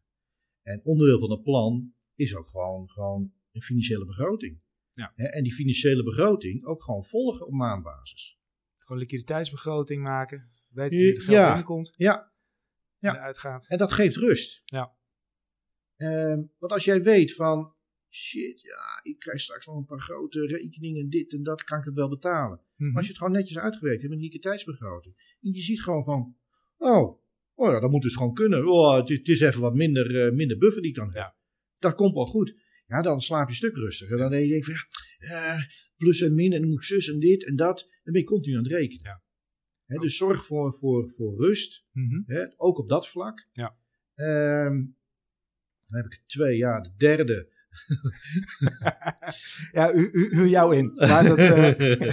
En onderdeel van een plan is ook gewoon, gewoon een financiële begroting. Ja. Hè, en die financiële begroting ook gewoon volgen op maandbasis. Gewoon liquiditeitsbegroting maken. Weten Ja, wie er geld ja. binnenkomt Ja, Ja. en uitgaat. En dat geeft rust. Ja. Ehm, want als jij weet van, shit, ja, ik krijg straks nog een paar grote rekeningen, dit en dat, kan ik het wel betalen. Mhm. Maar als je het gewoon netjes uitgewerkt hebt met een liquiditeitsbegroting. En je ziet gewoon van, oh, oh ja, dat moet dus gewoon kunnen. Oh, het, is, het is even wat minder, eh, minder buffer die ik dan heb. Ja. Dat komt wel goed. Ja, dan slaap je een stuk rustiger. Dan denk je van, ja, eh, plus en min en dan moet zus en dit en dat. Dan ben je continu aan het rekenen. Ja. Dus zorg voor, voor, voor rust. Mhm. Ook op dat vlak. Ja. Ehm, dan heb ik twee. Ja, de derde. Ja, hu- huur jou in. Maar dat, eh,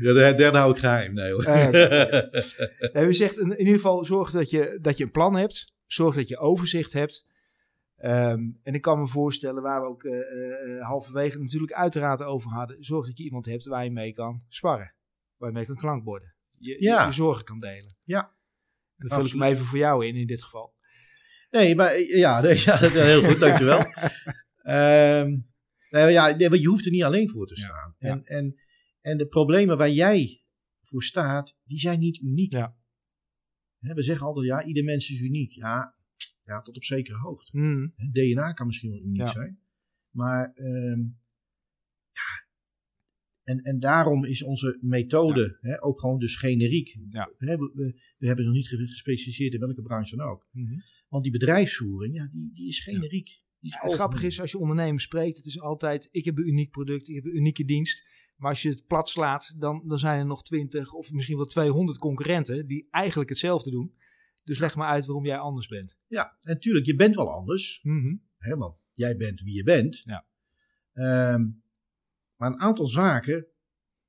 ja, de derde hou ik geheim. Nee hoor. Eh, nee, we zegt in, in ieder geval zorg dat je, dat je een plan hebt. Zorg dat je overzicht hebt. Ehm, en ik kan me voorstellen, waar we ook eh, eh, halverwege natuurlijk uiteraard over hadden. Zorg dat je iemand hebt waar je mee kan sparren. Waar je mee kan klankborden. Je, Ja. je, je zorgen kan delen. Ja. Dan vul ik hem even voor jou in, in dit geval. Nee, maar ja, nee, ja dat is heel goed, dankjewel. Ehm nee, ja, nee, want je hoeft er niet alleen voor te Ja, staan. ja. En, en, en de problemen waar jij voor staat, die zijn niet uniek. Ja. We zeggen altijd, ja, ieder mens is uniek. Ja, ja tot op zekere hoogte. Hè, DNA kan misschien wel uniek Ja. zijn. Maar ehm, ja, en, en daarom is onze methode hè, ook gewoon dus generiek. Ja. We, we, we hebben nog niet ge- gespecialiseerd in welke branche dan ook. Mhm. Want die bedrijfsvoering, ja, die, die is generiek. Die is Ja, het grappige is, als je ondernemers spreekt, het is altijd, ik heb een uniek product, ik heb een unieke dienst. Maar als je het plat slaat, dan, dan zijn er nog 20 of misschien wel 200 concurrenten die eigenlijk hetzelfde doen. Dus leg maar uit waarom jij anders bent. Ja, en natuurlijk, je bent wel anders. Mhm. Hè, want jij bent wie je bent. Ja. Ehm, maar een aantal zaken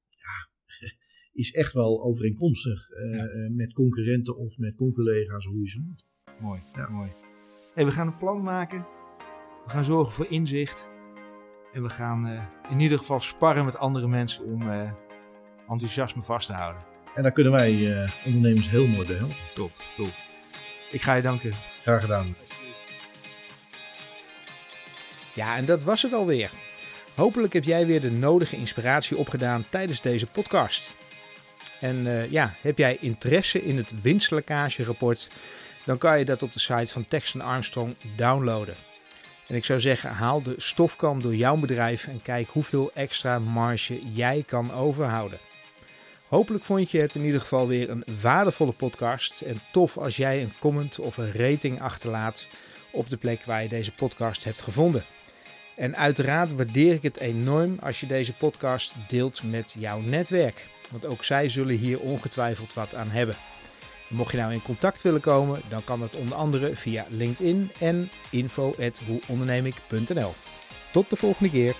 ja, is echt wel overeenkomstig eh, Ja. eh, met concurrenten of met conculega's, hoe je ze noemt. Mooi, Ja. mooi. Hey, we gaan een plan maken. We gaan zorgen voor inzicht. En we gaan eh, in ieder geval sparren met andere mensen om enthousiasme vast te houden. En daar kunnen wij ondernemers heel mooi bij helpen. Top, top. Ik ga je danken. Graag gedaan. Ja, en dat was het alweer. Hopelijk heb jij weer de nodige inspiratie opgedaan tijdens deze podcast. En eh, ja, heb jij interesse in het winstlekkagerapport, dan kan je dat op de site van Tex Armstrong downloaden. En ik zou zeggen, haal de stofkam door jouw bedrijf en kijk hoeveel extra marge jij kan overhouden. Hopelijk vond je het in ieder geval weer een waardevolle podcast. En tof als jij een comment of een rating achterlaat op de plek waar je deze podcast hebt gevonden. En uiteraard waardeer ik het enorm als je deze podcast deelt met jouw netwerk. Want ook zij zullen hier ongetwijfeld wat aan hebben. Mocht je nou in contact willen komen, dan kan dat onder andere via LinkedIn en info@hoeondernemik.nl. Tot de volgende keer.